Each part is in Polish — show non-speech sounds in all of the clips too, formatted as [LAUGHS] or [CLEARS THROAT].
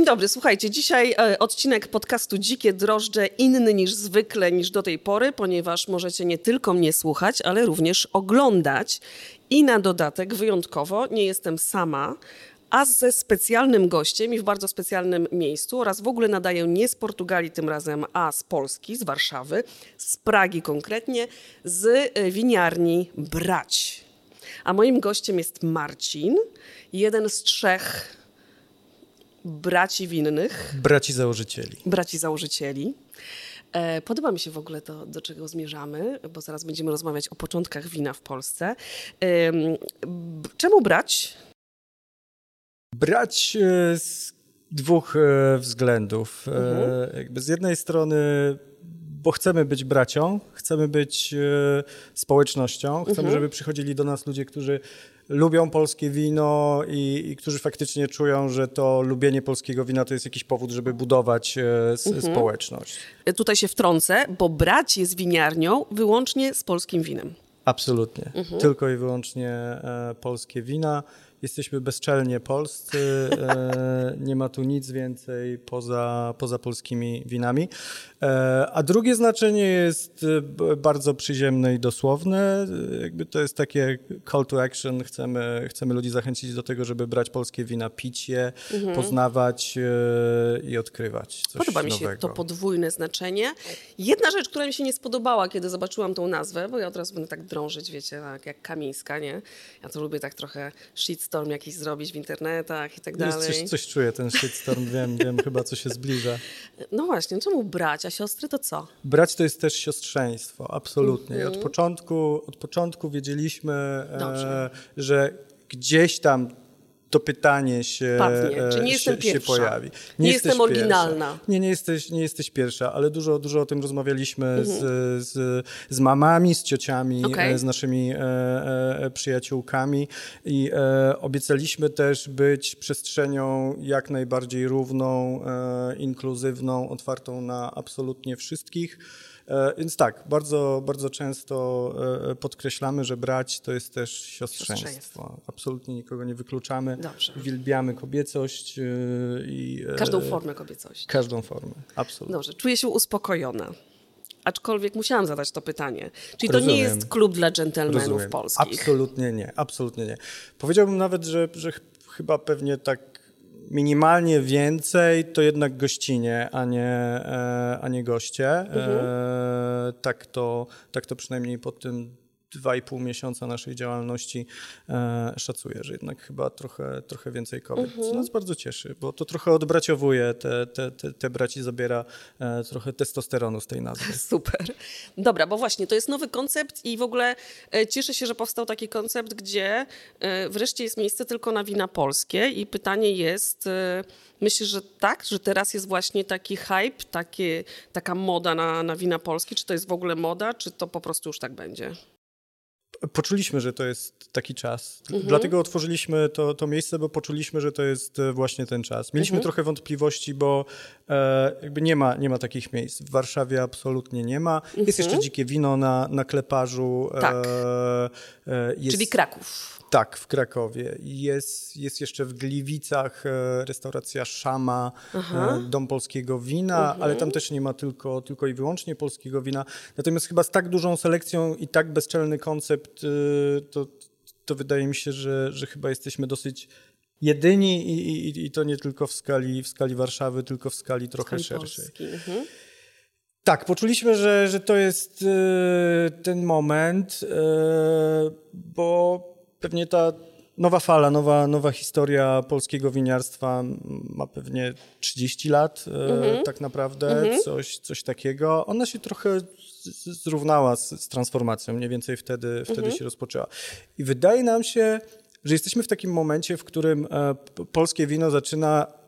Dzień dobry, słuchajcie, dzisiaj e, odcinek podcastu Dzikie Drożdże inny niż zwykle, niż do tej pory, ponieważ możecie nie tylko mnie słuchać, ale również oglądać. I na dodatek wyjątkowo nie jestem sama, a ze specjalnym gościem i w bardzo specjalnym miejscu oraz w ogóle nadaję nie z Portugalii tym razem, a z Polski, z Warszawy, z Pragi konkretnie, z e, winiarni Brać. A moim gościem jest Marcin, jeden z trzech braci winnych, Braci założycieli. braci założycieli. E, Podoba mi się w ogóle to, do czego zmierzamy, bo zaraz będziemy rozmawiać o początkach wina w Polsce. Czemu brać? Brać e, z dwóch e, względów. Mhm. Z jednej strony, bo chcemy być bracią, chcemy być społecznością, chcemy, Mhm. żeby przychodzili do nas ludzie, którzy lubią polskie wino i, i którzy faktycznie czują, że to lubienie polskiego wina to jest jakiś powód, żeby budować e, s- Mhm. społeczność. E, Tutaj się wtrącę, bo brać jest winiarnią wyłącznie z polskim winem. Absolutnie. Mhm. Tylko i wyłącznie e, polskie wina. Jesteśmy bezczelnie polscy. E, nie ma tu nic więcej poza, poza polskimi winami. E, a drugie znaczenie jest e, bardzo przyziemne i dosłowne. Jakby to jest takie call to action. Chcemy, chcemy ludzi zachęcić do tego, żeby brać polskie wina, pić je, poznawać e, i odkrywać coś Mhm. Podoba mi się nowego. to podwójne znaczenie. Jedna rzecz, która mi się nie spodobała, kiedy zobaczyłam tą nazwę, bo ja od razu będę tak drążyć, wiecie, tak jak Kamińska, nie? Ja to lubię tak trochę shitstorm jakiś zrobić w internetach i tak Jest dalej. coś, coś czuję, ten shitstorm, wiem, wiem [LAUGHS] chyba, co się zbliża. No właśnie, czemu bracia, siostry to co? Brać to jest też siostrzeństwo, absolutnie. I Mhm. od, początku, od początku wiedzieliśmy, e, że gdzieś tam to pytanie się, Padnie. e, Czy nie się, się pojawi. Nie jesteś jestem oryginalna. Pierwsza. Nie, nie jesteś, nie jesteś pierwsza, ale dużo, dużo o tym rozmawialiśmy Mhm. z, z, z mamami, z ciociami, e, z naszymi e, e, przyjaciółkami i e, obiecaliśmy też być przestrzenią jak najbardziej równą, e, inkluzywną, otwartą na absolutnie wszystkich. E, Więc tak, bardzo, bardzo często e, podkreślamy, że brać to jest też siostrzeństwo. Siostrzeństwo. Absolutnie nikogo nie wykluczamy. Dobrze. Uwielbiamy kobiecość e, i e, Każdą formę kobiecości. każdą formę. Absolutnie. Dobrze, czuję się uspokojona. Aczkolwiek musiałam zadać to pytanie. Czyli to nie Rozumiem. jest klub dla dżentelmenów Rozumiem. polskich. Absolutnie nie, absolutnie nie. Powiedziałbym nawet, że, że ch- chyba pewnie tak minimalnie więcej to jednak gościnie, a nie, e, a nie goście. E, tak, to, tak to przynajmniej po tym dwa i pół miesiąca naszej działalności e, szacuję, że jednak chyba trochę, trochę więcej kobiet, co nas bardzo cieszy, bo to trochę odbraciowuje, te, te, te, te braci zabiera e, trochę testosteronu z tej nazwy. [LAUGHS] Super. Dobra, bo właśnie to jest nowy koncept i w ogóle e, cieszę się, że powstał taki koncept, gdzie e, wreszcie jest miejsce tylko na wina polskie i pytanie jest, e, myślisz, że tak, że teraz jest właśnie taki hype, takie, taka moda na, na wina polskie, czy to jest w ogóle moda, czy to po prostu już tak będzie? Poczuliśmy, że to jest taki czas. Mhm. Dlatego otworzyliśmy to, to miejsce, bo poczuliśmy, że to jest e, właśnie ten czas. Mieliśmy Mhm. trochę wątpliwości, bo e, jakby nie ma, nie ma takich miejsc. W Warszawie absolutnie nie ma. Jest jeszcze dzikie wino na, na kleparzu. Mhm. Tak. E, e, jest, Czyli Kraków. Tak, w Krakowie. Jest, jest jeszcze w Gliwicach e, restauracja Szama, e, Dom Polskiego Wina, ale tam też nie ma tylko, tylko i wyłącznie polskiego wina. Natomiast chyba z tak dużą selekcją i tak bezczelny koncept, e, to, to wydaje mi się, że, że chyba jesteśmy dosyć jedyni i, i, i to nie tylko w skali, w skali Warszawy, tylko w skali trochę Skali szerszej. Mhm. Tak, poczuliśmy, że, że to jest ten moment, bo pewnie ta nowa fala, nowa, nowa historia polskiego winiarstwa ma pewnie 30 lat e, tak naprawdę, coś, coś takiego. Ona się trochę zrównała z, z transformacją, mniej więcej wtedy, wtedy się rozpoczęła. I wydaje nam się, że jesteśmy w takim momencie, w którym e, polskie wino zaczyna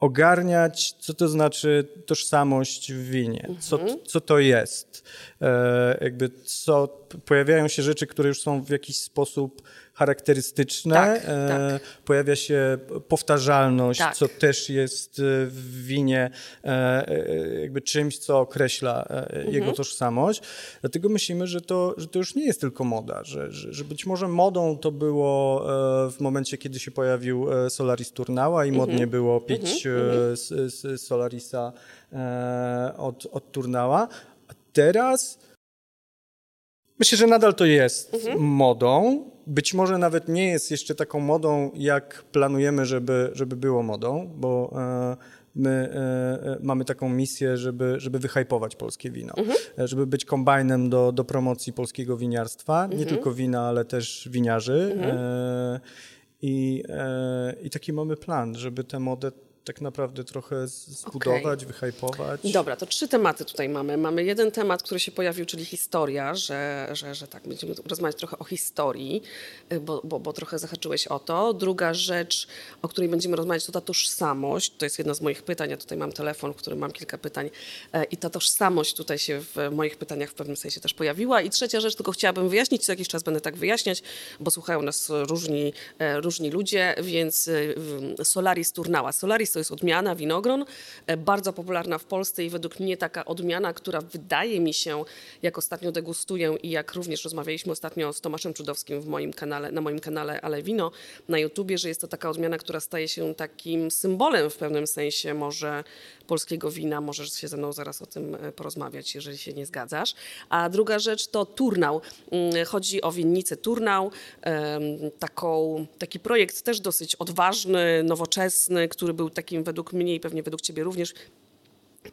ogarniać, co to znaczy tożsamość w winie, co, co to jest. E, jakby co, pojawiają się rzeczy, które już są w jakiś sposób charakterystyczne. Tak, e, tak. Pojawia się powtarzalność, Tak. co też jest e, w winie e, e, jakby czymś, co określa e, Mhm. jego tożsamość. Dlatego myślimy, że to, że to już nie jest tylko moda, że, że, że być może modą to było w momencie, kiedy się pojawił Solaris Turnała i modnie było pić mhm. z, z, Solarisa e, od, od Turnała. A teraz myślę, że nadal to jest mhm. modą. Być może nawet nie jest jeszcze taką modą, jak planujemy, żeby, żeby było modą, bo e, my e, e, mamy taką misję, żeby, żeby wyhypować polskie wino, mhm. E, żeby być kombajnem do, do promocji polskiego winiarstwa, mhm. nie tylko wina, ale też winiarzy. Mhm. E, i, e, I taki mamy plan, żeby tę modę tak naprawdę trochę zbudować, okay. wyhypować. Dobra, to trzy tematy tutaj mamy. Mamy jeden temat, który się pojawił, czyli historia, że, że, że tak, będziemy rozmawiać trochę o historii, y, bo, bo, bo trochę zahaczyłeś o to. Druga rzecz, o której będziemy rozmawiać, to ta tożsamość. To jest jedno z moich pytań. Ja tutaj mam telefon, w którym mam kilka pytań e, i ta tożsamość tutaj się w moich pytaniach w pewnym sensie też pojawiła. I trzecia rzecz, tylko chciałabym wyjaśnić, co jakiś czas będę tak wyjaśniać, bo słuchają nas różni, e, różni ludzie, więc y, Solaris Turnała. Solaris to jest odmiana winogron, e, bardzo popularna w Polsce i według mnie taka odmiana, która wydaje mi się, jak ostatnio degustuję i jak również rozmawialiśmy ostatnio z Tomaszem Czudowskim w moim kanale, na moim kanale Ale Wino na YouTubie, że jest to taka odmiana, która staje się takim symbolem w pewnym sensie może polskiego wina. Możesz się ze mną zaraz o tym e, porozmawiać, jeżeli się nie zgadzasz. A druga rzecz to Turnał. Mm, chodzi o winnicę Turnał, taką, taki projekt też dosyć odważny, nowoczesny, który był takim według mnie i pewnie według ciebie również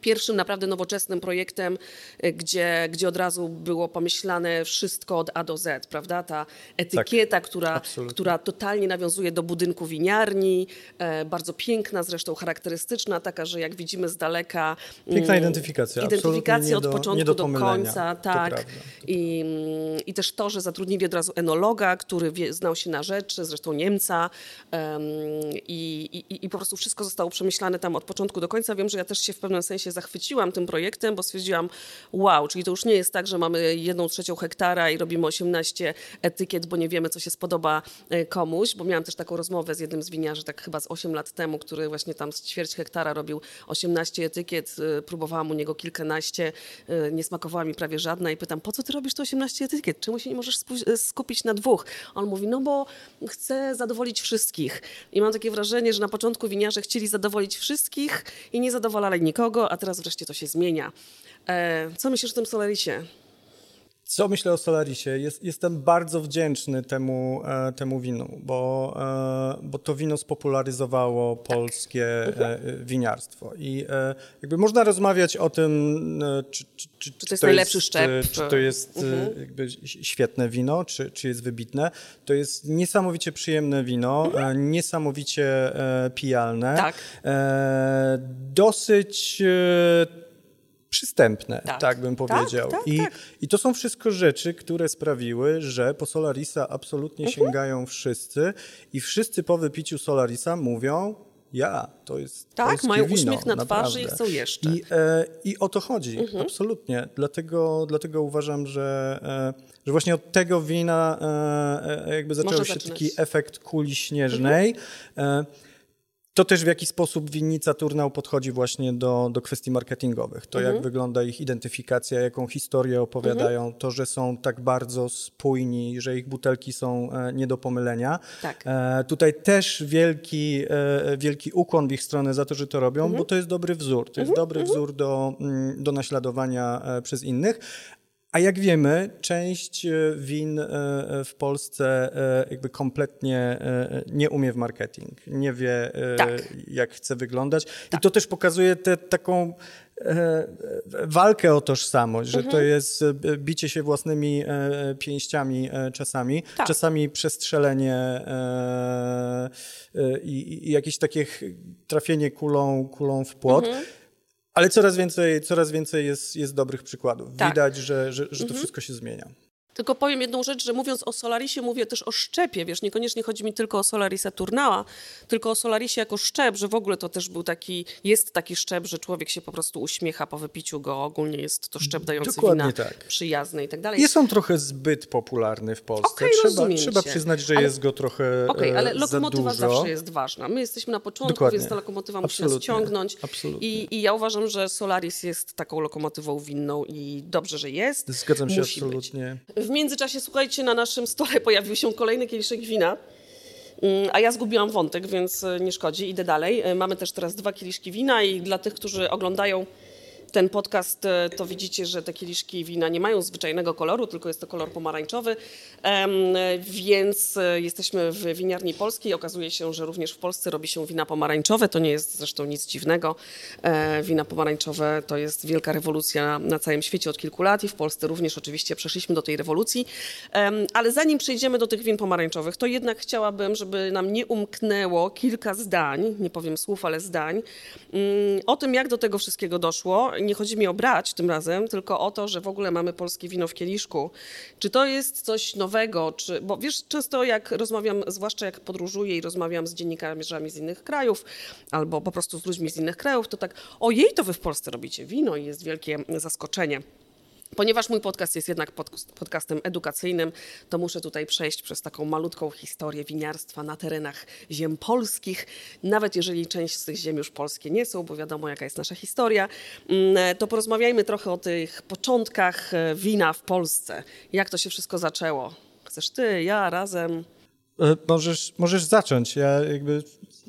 pierwszym naprawdę nowoczesnym projektem, e, gdzie, gdzie od razu było pomyślane wszystko od A do Z, prawda? Ta etykieta, tak, która, która totalnie nawiązuje do budynku winiarni, e, bardzo piękna, zresztą charakterystyczna, taka, że jak widzimy z daleka... Piękna mm, identyfikacja, Identyfikacja od do, początku do, do końca, tak. Prawda, I, I też to, że zatrudnili od razu enologa, który wie, znał się na rzeczy, zresztą Niemca um, i, i, i po prostu wszystko zostało przemyślane tam od początku do końca. Wiem, że ja też się w pewnym sensie się zachwyciłam tym projektem, bo stwierdziłam, wow, czyli to już nie jest tak, że mamy jedną trzecią hektara i robimy 18 etykiet, bo nie wiemy, co się spodoba e, komuś, bo miałam też taką rozmowę z jednym z winiarzy, tak chyba z 8 lat temu, który właśnie tam z ćwierć hektara robił 18 etykiet, e, próbowałam u niego kilkanaście, e, nie smakowała mi prawie żadna i pytam, po co ty robisz to 18 etykiet? Czemu się nie możesz skupić na dwóch? On mówi, no bo chcę zadowolić wszystkich. I mam takie wrażenie, że na początku winiarze chcieli zadowolić wszystkich i nie zadowalali nikogo, a teraz wreszcie to się zmienia. E, co myślisz o tym Solarisie? Co myślę o Solarisie? Jest, jestem bardzo wdzięczny temu, e, temu winu, bo, e, bo to wino spopularyzowało polskie tak. winiarstwo. I e, jakby można rozmawiać o tym, e, czy, czy, czy, czy to jest najlepszy jest, szczep. Czy to jest mhm. jakby świetne wino, czy, czy jest wybitne. To jest niesamowicie przyjemne wino, mhm. niesamowicie pijalne. Tak. dosyć przystępne, tak, tak bym tak, powiedział. Tak, I, tak. I to są wszystko rzeczy, które sprawiły, że po Solarisa absolutnie mhm. sięgają wszyscy i wszyscy po wypiciu Solarisa mówią, ja, to jest Tak, mają wino, uśmiech na naprawdę. twarzy i chcą jeszcze. I, e, I o to chodzi, mhm. absolutnie. Dlatego, dlatego uważam, że, e, że właśnie od tego wina e, e jakby zaczął się taki efekt kuli śnieżnej. Mhm. To też w jaki sposób winnica Turnał podchodzi właśnie do, do kwestii marketingowych. To mhm. jak wygląda ich identyfikacja, jaką historię opowiadają, mhm. to, że są tak bardzo spójni, że ich butelki są e, nie do pomylenia. Tak. E, tutaj też wielki, e, wielki ukłon w ich stronę za to, że to robią, mhm. bo to jest dobry wzór. To jest mhm. dobry mhm. wzór do, mm, do naśladowania e, przez innych. A jak wiemy, część e, win e, e, w Polsce jakby kompletnie nie umie w marketing, nie wie tak. jak chce wyglądać. Tak. I to też pokazuje tę taką walkę o tożsamość, że mhm. to jest bicie się własnymi pięściami czasami, tak. czasami przestrzelenie i, i, jakieś takie trafienie kulą, kulą w płot. Mhm. Ale coraz więcej, coraz więcej jest, jest dobrych przykładów. Tak. Widać, że, że, że to mhm. wszystko się zmienia. Tylko powiem jedną rzecz, że mówiąc o Solarisie, mówię też o szczepie, wiesz, niekoniecznie chodzi mi tylko o Solarisa Turnała, tylko o Solarisie jako szczep, że w ogóle to też był taki, jest taki szczep, że człowiek się po prostu uśmiecha po wypiciu go, ogólnie jest to szczep dający Dokładnie wina tak. przyjazny i tak dalej. Jest on trochę zbyt popularny w Polsce. Okay, trzeba, trzeba przyznać, że ale, jest go trochę Okej, okay, ale lokomotywa zawsze jest ważna. My jesteśmy na początku, Dokładnie. więc ta lokomotywa Absolutnie. musi nas ciągnąć. Absolutnie. I, I ja uważam, że Solaris jest taką lokomotywą winną i dobrze, że jest. Zgadzam się musi absolutnie. Być. W międzyczasie, słuchajcie, na naszym stole [LAUGHS] pojawił się kolejny kieliszek wina. Mm, a ja zgubiłam wątek, więc e, nie szkodzi, idę dalej. E, mamy też teraz dwa kieliszki wina i dla tych, którzy oglądają ten podcast, e, to widzicie, że te kieliszki wina nie mają zwyczajnego koloru, tylko jest to kolor pomarańczowy, więc e, jesteśmy w winiarni polskiej. Okazuje się, że również w Polsce robi się wina pomarańczowe. To nie jest zresztą nic dziwnego. E, wina pomarańczowe to jest wielka rewolucja na całym świecie od kilku lat i w Polsce również oczywiście przeszliśmy do tej rewolucji. Ale zanim przejdziemy do tych win pomarańczowych, to jednak chciałabym, żeby nam nie umknęło kilka zdań, nie powiem słów, ale zdań, mm, o tym, jak do tego wszystkiego doszło nie chodzi mi o brać tym razem, tylko o to, że w ogóle mamy polskie wino w kieliszku. Czy to jest coś nowego? Czy, bo wiesz, często jak rozmawiam, zwłaszcza jak podróżuję i rozmawiam z dziennikarzami z innych krajów, albo po prostu z ludźmi z innych krajów, to tak, ojej, to wy w Polsce robicie wino i jest wielkie zaskoczenie. Ponieważ mój podcast jest jednak podcastem edukacyjnym, to muszę tutaj przejść przez taką malutką historię winiarstwa na terenach ziem polskich. Nawet jeżeli część z tych ziem już polskie nie są, bo wiadomo jaka jest nasza historia, mm, to porozmawiajmy trochę o tych początkach e, wina w Polsce. Jak to się wszystko zaczęło? Chcesz ty, ja, razem? E, możesz, możesz zacząć. Ja jakby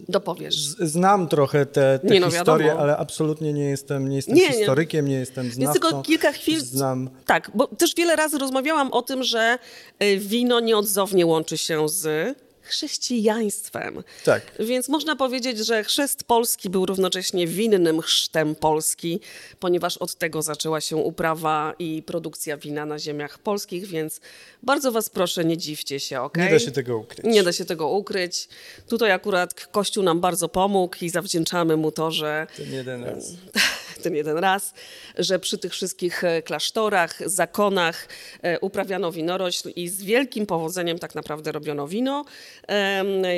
dopowiesz. Znam trochę te, te no, historie, ale absolutnie nie jestem, nie jestem nie, historykiem, nie. nie jestem znawcą. Więc tylko kilka chwil... Znam. Tak, bo też wiele razy rozmawiałam o tym, że e, wino nieodzownie łączy się z chrześcijaństwem. Tak. Więc można powiedzieć, że chrzest polski był równocześnie winnym chrztem Polski, ponieważ od tego zaczęła się uprawa i produkcja wina na ziemiach polskich, więc bardzo was proszę, nie dziwcie się, ok? Nie da się tego ukryć. Nie da się tego ukryć. Tutaj akurat Kościół nam bardzo pomógł i zawdzięczamy mu to, że... Ten jeden raz. [LAUGHS] ten jeden raz, że przy tych wszystkich e, klasztorach, zakonach e, uprawiano winorośl i z wielkim powodzeniem tak naprawdę robiono wino.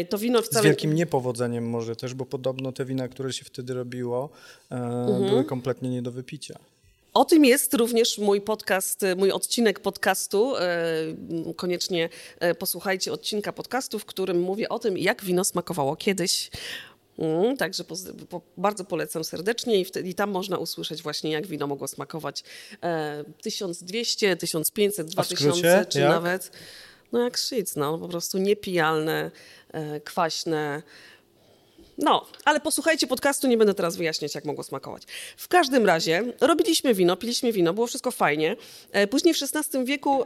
To wino wcale... Z wielkim niepowodzeniem może też, bo podobno te wina, które się wtedy robiło, e, mhm. były kompletnie nie do wypicia. O tym jest również mój podcast, mój odcinek podcastu. Koniecznie posłuchajcie odcinka podcastu, w którym mówię o tym, jak wino smakowało kiedyś. Mm, także po, po, bardzo polecam serdecznie i, wtedy, i tam można usłyszeć właśnie, jak wino mogło smakować e, 1200, 1500, 2000, czy jak? nawet no jak szyc, no po prostu niepijalne, e, kwaśne, no, ale posłuchajcie podcastu, nie będę teraz wyjaśniać, jak mogło smakować. W każdym razie robiliśmy wino, piliśmy wino, było wszystko fajnie. E, później w XVI wieku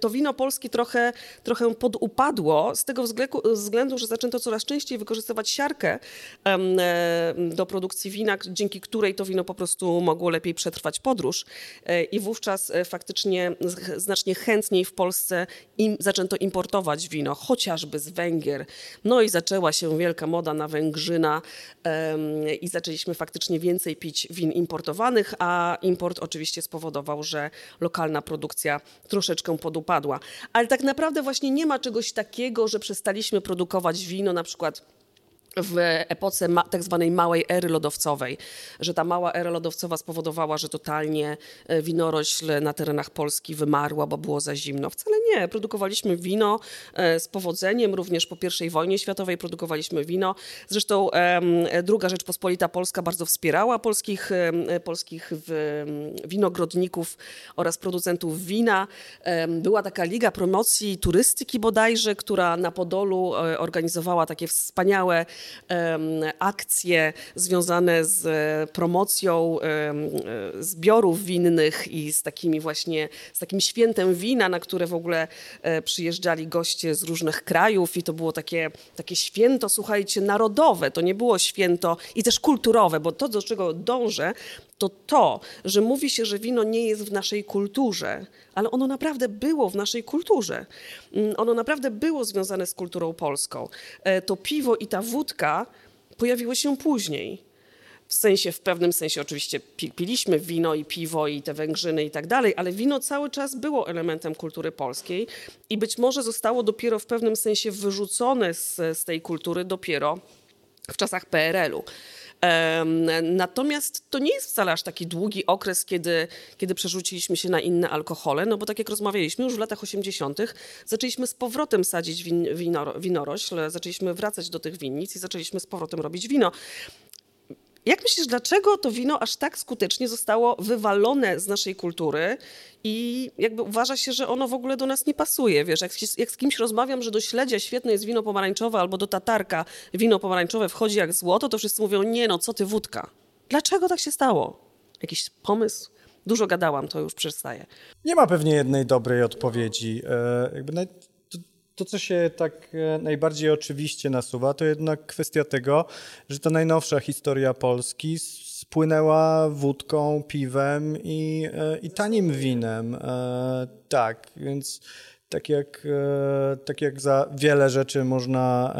to wino polskie trochę, trochę podupadło z tego względu, że zaczęto coraz częściej wykorzystywać siarkę e, do produkcji wina, dzięki której to wino po prostu mogło lepiej przetrwać podróż. E, I wówczas faktycznie znacznie chętniej w Polsce im, zaczęto importować wino, chociażby z Węgier. No i zaczęła się wielka moda na Węgrzyna i zaczęliśmy faktycznie więcej pić win importowanych, a import oczywiście spowodował, że lokalna produkcja troszeczkę podupadła. Ale tak naprawdę właśnie nie ma czegoś takiego, że przestaliśmy produkować wino na przykład w epoce tak zwanej małej ery lodowcowej, że ta mała era lodowcowa spowodowała, że totalnie e, winorośl na terenach Polski wymarła, bo było za zimno. Wcale nie. Produkowaliśmy wino e, z powodzeniem, również po I wojnie światowej produkowaliśmy wino. Zresztą druga Rzeczpospolita Polska bardzo wspierała polskich, polskich winogrodników oraz producentów wina. Była taka liga promocji turystyki bodajże, która na Podolu e, organizowała takie wspaniałe akcje związane z promocją zbiorów winnych i z takimi właśnie, z takim świętem wina, na które w ogóle e, przyjeżdżali goście z różnych krajów i to było takie, takie święto, słuchajcie, narodowe. To nie było święto i też kulturowe, bo to, do czego dążę, to to, że mówi się, że wino nie jest w naszej kulturze, ale ono naprawdę było w naszej kulturze. Mm, ono naprawdę było związane z kulturą polską. E, to piwo i ta wódka pojawiły się później. W sensie, w pewnym sensie oczywiście piliśmy wino i piwo i te węgrzyny i tak dalej, ale wino cały czas było elementem kultury polskiej i być może zostało dopiero w pewnym sensie wyrzucone z, z tej kultury dopiero w czasach PRL-u. Natomiast to nie jest wcale aż taki długi okres, kiedy, kiedy przerzuciliśmy się na inne alkohole, no bo tak jak rozmawialiśmy, już w latach 80. zaczęliśmy z powrotem sadzić win, winoro, winorośl, zaczęliśmy wracać do tych winnic i zaczęliśmy z powrotem robić wino. Jak myślisz, dlaczego to wino aż tak skutecznie zostało wywalone z naszej kultury i jakby uważa się, że ono w ogóle do nas nie pasuje? Wiesz, jak, jak z kimś rozmawiam, że do śledzia świetne jest wino pomarańczowe albo do tatarka wino pomarańczowe wchodzi jak złoto, to wszyscy mówią, nie no, co ty wódka. Dlaczego tak się stało? Jakiś pomysł? Dużo gadałam, to już przestaje. Nie ma pewnie jednej dobrej odpowiedzi. E, jakby to, co się tak e, najbardziej oczywiście nasuwa, to jednak kwestia tego, że ta najnowsza historia Polski spłynęła wódką, piwem i, e, i tanim winem. Tak, więc tak jak, e, tak jak za wiele rzeczy można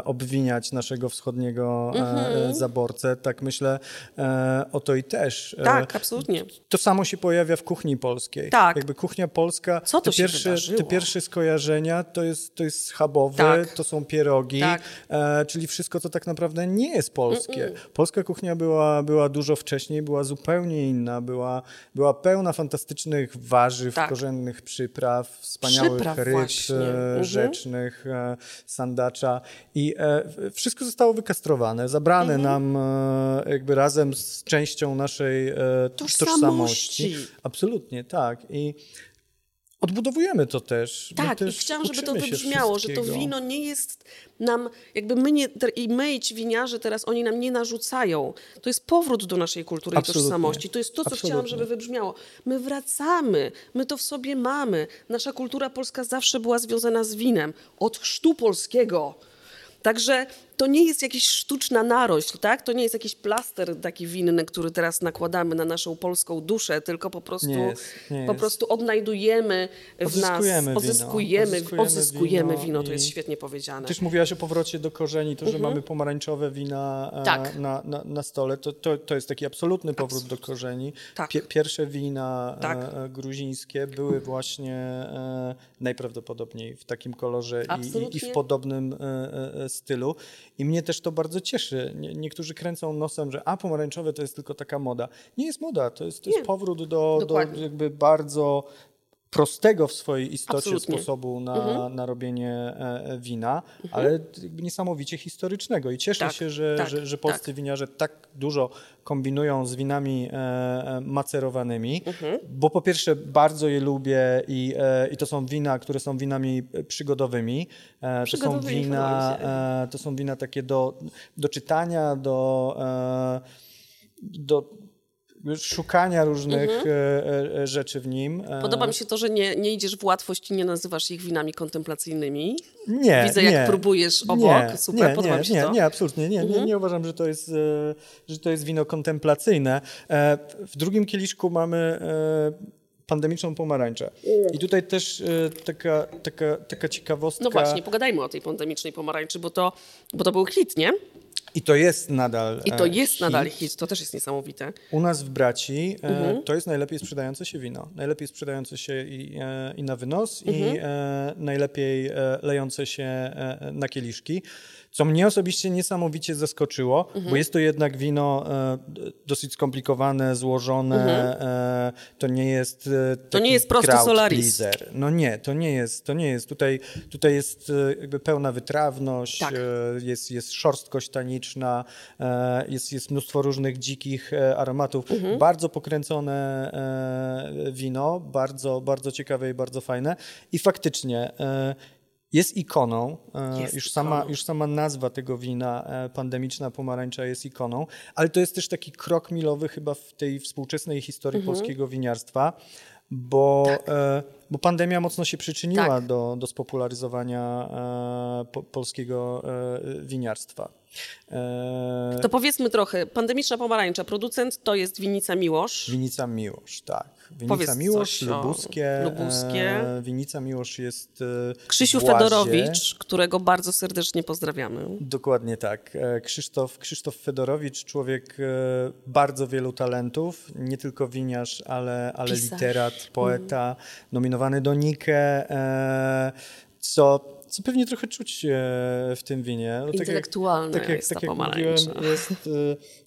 e, obwiniać naszego wschodniego mm-hmm. zaborcę, tak myślę o to i też. Tak, absolutnie. To samo się pojawia w kuchni polskiej. Tak. Jakby kuchnia polska, Co to te, pierwsze, te pierwsze skojarzenia to jest, to jest schabowy, tak. to są pierogi, tak. czyli wszystko, co tak naprawdę nie jest polskie. Mm-mm. Polska kuchnia była, była dużo wcześniej, była zupełnie inna, była, była pełna fantastycznych warzyw, tak. korzennych przypraw, wspaniałych Przypraw ryb właśnie. E, mhm. rzecznych, e, sandacza i e, wszystko zostało wykastrowane, zabrane mhm. nam jakby razem z częścią naszej tożsamości. tożsamości. Absolutnie, tak. I odbudowujemy to też. Tak, też i chciałam, żeby to wybrzmiało, że to wino nie jest nam, jakby my nie, i my ci winiarze teraz, oni nam nie narzucają. To jest powrót do naszej kultury Absolutnie. i tożsamości. To jest to, co Absolutnie. chciałam, żeby wybrzmiało. My wracamy, my to w sobie mamy. Nasza kultura polska zawsze była związana z winem. Od chrztu polskiego Także to nie jest jakaś sztuczna narośl, tak? To nie jest jakiś plaster taki winny, który teraz nakładamy na naszą polską duszę, tylko po prostu, nie jest, nie po prostu odnajdujemy w nas, odzyskujemy, odzyskujemy, odzyskujemy wino, wino to jest świetnie powiedziane. Też mówiłaś o powrocie do korzeni, to, że mhm. mamy pomarańczowe wina e, tak. na, na, na, stole, to, to, to jest taki absolutny powrót Absolutnie. do korzeni. Tak. pierwsze wina e, tak. gruzińskie były właśnie e, najprawdopodobniej w takim kolorze i, i, w podobnym stylu. I mnie też to bardzo cieszy. Nie, niektórzy kręcą nosem, że a pomarańczowe to jest tylko taka moda. Nie jest moda, to jest, to jest powrót do, do jakby bardzo prostego w swojej istocie Absolutnie. sposobu na, mhm. na robienie e, e, wina, mhm. ale niesamowicie historycznego. I cieszę tak, się, że, tak, że, że polscy tak. winiarze tak dużo kombinują z winami e, macerowanymi, mhm. bo po pierwsze bardzo je lubię i, i to są wina, które są winami przygodowymi. To są wina, to są wina takie do, do czytania, do, do szukania różnych mhm. E, e, rzeczy w nim. E, Podoba mi się to, że nie, nie idziesz w łatwość i nie nazywasz ich winami kontemplacyjnymi. Nie, Widzę, nie, jak próbujesz obok. Nie, Super, nie, podoba nie, mi się nie, to. Nie, absolutnie. Nie, mhm. nie, nie uważam, że to, jest, że to jest wino kontemplacyjne. W drugim kieliszku mamy pandemiczną pomarańczę. I tutaj też taka, taka, taka ciekawostka. No właśnie, pogadajmy o tej pandemicznej pomarańczy, bo to, bo to był hit, nie? I to jest nadal. I to jest hit. nadal hit, to też jest niesamowite. U nas w Braci e, mhm. to jest najlepiej sprzedające się wino. Najlepiej sprzedające się i, e, i na wynos, mhm. i e, najlepiej lejące się na kieliszki co mnie osobiście niesamowicie zaskoczyło, mhm. bo jest to jednak wino e, dosyć skomplikowane, złożone, mhm. e, to nie jest e, To nie jest prosty Solaris. Pleaser. No nie, to nie jest, to nie jest. Tutaj, tutaj jest e, jakby pełna wytrawność, tak. E, jest, jest szorstkość taniczna, e, jest, jest mnóstwo różnych dzikich aromatów. Mhm. Bardzo pokręcone wino, bardzo, bardzo ciekawe i bardzo fajne. I faktycznie jest ikoną. E, jest już, ikoną. Sama, już sama nazwa tego wina, e, pandemiczna pomarańcza, jest ikoną, ale to jest też taki krok milowy chyba w tej współczesnej historii mhm. polskiego winiarstwa, bo, tak. e, bo pandemia mocno się przyczyniła tak. do, do spopularyzowania po, polskiego winiarstwa. To powiedzmy trochę, pandemiczna pomarańcza, producent to jest Winica Miłosz. Winica Miłosz, tak. Winica Powiedz Miłosz, Lubuskie. Lubuskie. E, Winica Miłosz jest e, Krzysiu Fedorowicz, którego bardzo serdecznie pozdrawiamy. Dokładnie tak. E, Krzysztof, Krzysztof Fedorowicz, człowiek e, bardzo wielu talentów, nie tylko winiarz, ale, ale literat, poeta, mm. nominowany do Nike, e, co co pewnie trochę czuć w tym winie. No, intelektualna tak jak, jest tak jak, mówiłem, jest,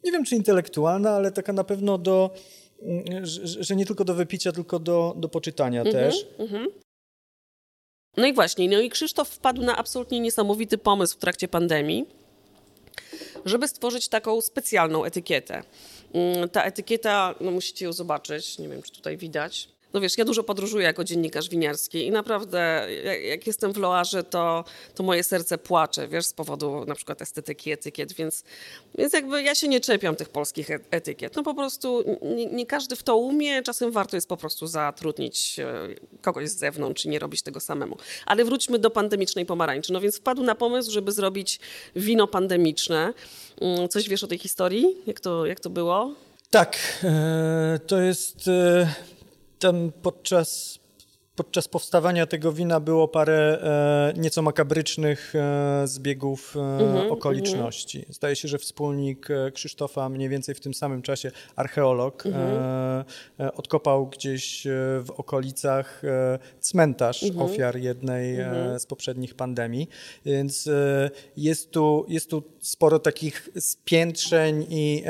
nie wiem czy intelektualna, ale taka na pewno do, że, że nie tylko do wypicia, tylko do, do poczytania mm -hmm, też. Mm -hmm. No i właśnie, no i Krzysztof wpadł na absolutnie niesamowity pomysł w trakcie pandemii. żeby stworzyć taką specjalną etykietę. Mm, ta etykieta, no musicie ją zobaczyć, nie wiem, czy tutaj widać. No wiesz, ja dużo podróżuję jako dziennikarz winiarski i naprawdę jak, jak, jestem w Loarze, to, to moje serce płacze, wiesz, z powodu na przykład estetyki etykiet, więc, więc jakby ja się nie czepiam tych polskich e, etykiet. No po prostu nie, nie każdy w to umie, czasem warto jest po prostu zatrudnić e, kogoś z zewnątrz i nie robić tego samemu. Ale wróćmy do pandemicznej pomarańczy. No więc wpadł na pomysł, żeby zrobić wino pandemiczne. Mm, coś wiesz o tej historii? Jak to, jak to było? Tak, e, to jest tam podczas, podczas powstawania tego wina było parę e, nieco makabrycznych e, zbiegów e, mm-hmm, okoliczności. Mm-hmm. Zdaje się, że wspólnik e, Krzysztofa mniej więcej w tym samym czasie, archeolog, mm-hmm. odkopał gdzieś w okolicach cmentarz mhm. ofiar jednej mhm. z poprzednich pandemii. Więc jest tu, jest tu sporo takich spiętrzeń i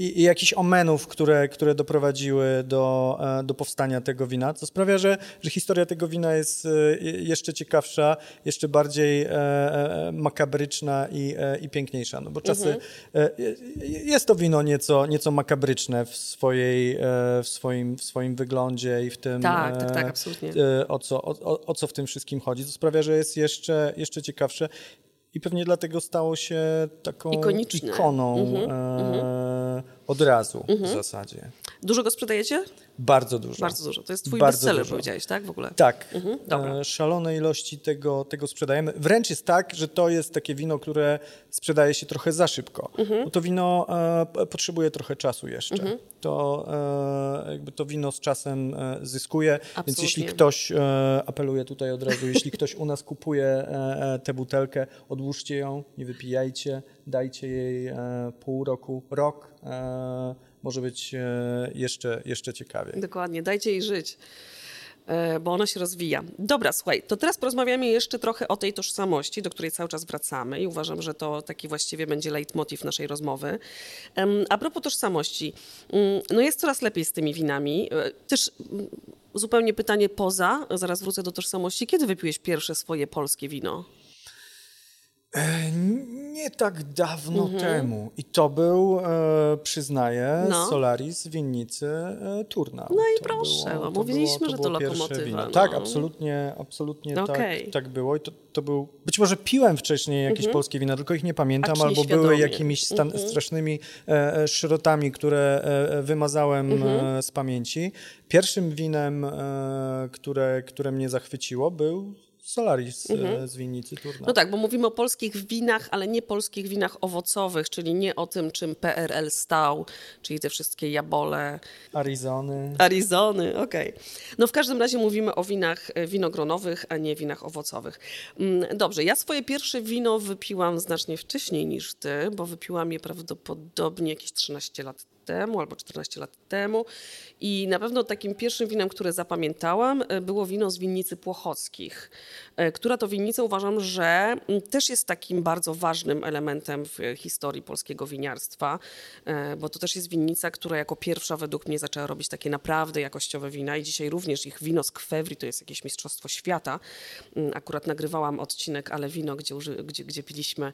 i, i jakichś omenów, które, które doprowadziły do, e, do powstania tego wina, co sprawia, że, że historia tego wina jest e, jeszcze ciekawsza, jeszcze bardziej e, makabryczna i, i piękniejsza, no bo czasy, mhm. jest to wino nieco, nieco makabryczne w, swojej, w, swoim, w swoim wyglądzie i w tym, tak, tak, tak, absolutnie. O, co, o, o co w tym wszystkim chodzi, co sprawia, że jest jeszcze, jeszcze ciekawsze. I pewnie dlatego stało się taką Ikoniczne. ikoną mhm, e, od razu w mhm. zasadzie. Dużo go sprzedajecie? Bardzo dużo. Bardzo dużo. To jest twój Bardzo bestseller, dużo. powiedziałeś, tak? W ogóle. Tak. Mhm. E, szalone ilości tego, tego sprzedajemy. Wręcz jest tak, że to jest takie wino, które sprzedaje się trochę za szybko. Mhm. Bo to wino e, potrzebuje trochę czasu jeszcze. Mhm. To, e, jakby to wino z czasem e, zyskuje. Absolutnie. Więc jeśli ktoś, e, apeluję tutaj od razu, jeśli ktoś u nas kupuje e, tę butelkę, odłóżcie ją, nie wypijajcie, dajcie jej pół roku, rok może być e, jeszcze, jeszcze ciekawiej. Dokładnie, dajcie jej żyć e, bo ona się rozwija. Dobra, słuchaj, to teraz porozmawiamy jeszcze trochę o tej tożsamości, do której cały czas wracamy i uważam, że to taki właściwie będzie leitmotiv naszej rozmowy. A propos tożsamości, mm, no jest coraz lepiej z tymi winami. E, też mm, zupełnie pytanie poza, zaraz wrócę do tożsamości. Kiedy wypiłeś pierwsze swoje polskie wino? E, nie tak dawno mhm. temu. I to był, e, przyznaję, no. Solaris winnicy e, Turna. No i to proszę, było, mówiliśmy, było, to że to lokomotywa. No. Tak, absolutnie, absolutnie okay. tak, tak było. I to, to był, być może piłem wcześniej jakieś mhm. polskie wina, tylko ich nie pamiętam, albo były jakimiś stan, mhm. strasznymi e, e, szrotami, które e, wymazałem mhm. z pamięci. Pierwszym winem, które, które mnie zachwyciło, był Solaris mhm. z winnicy Turna. No tak, bo mówimy o polskich winach, ale nie polskich winach owocowych, czyli nie o tym, czym PRL stał, czyli te wszystkie jabole. Arizony. Arizony, okej. Okay. No w każdym razie mówimy o winach e, winogronowych, a nie winach owocowych. Mm, dobrze, ja swoje pierwsze wino wypiłam znacznie wcześniej niż ty, bo wypiłam je prawdopodobnie jakieś 13 lat temu albo 14 lat temu. I na pewno takim pierwszym winem, które zapamiętałam, e, było wino z winnicy Płochockich, e, która to winnica uważam, że też jest takim bardzo ważnym elementem w historii polskiego winiarstwa, e, bo to też jest winnica, która jako pierwsza według mnie zaczęła robić takie naprawdę jakościowe wina i dzisiaj również ich wino z Kwewri to jest jakieś mistrzostwo świata. Mm, akurat nagrywałam odcinek Ale Wino, gdzie, gdzie, gdzie piliśmy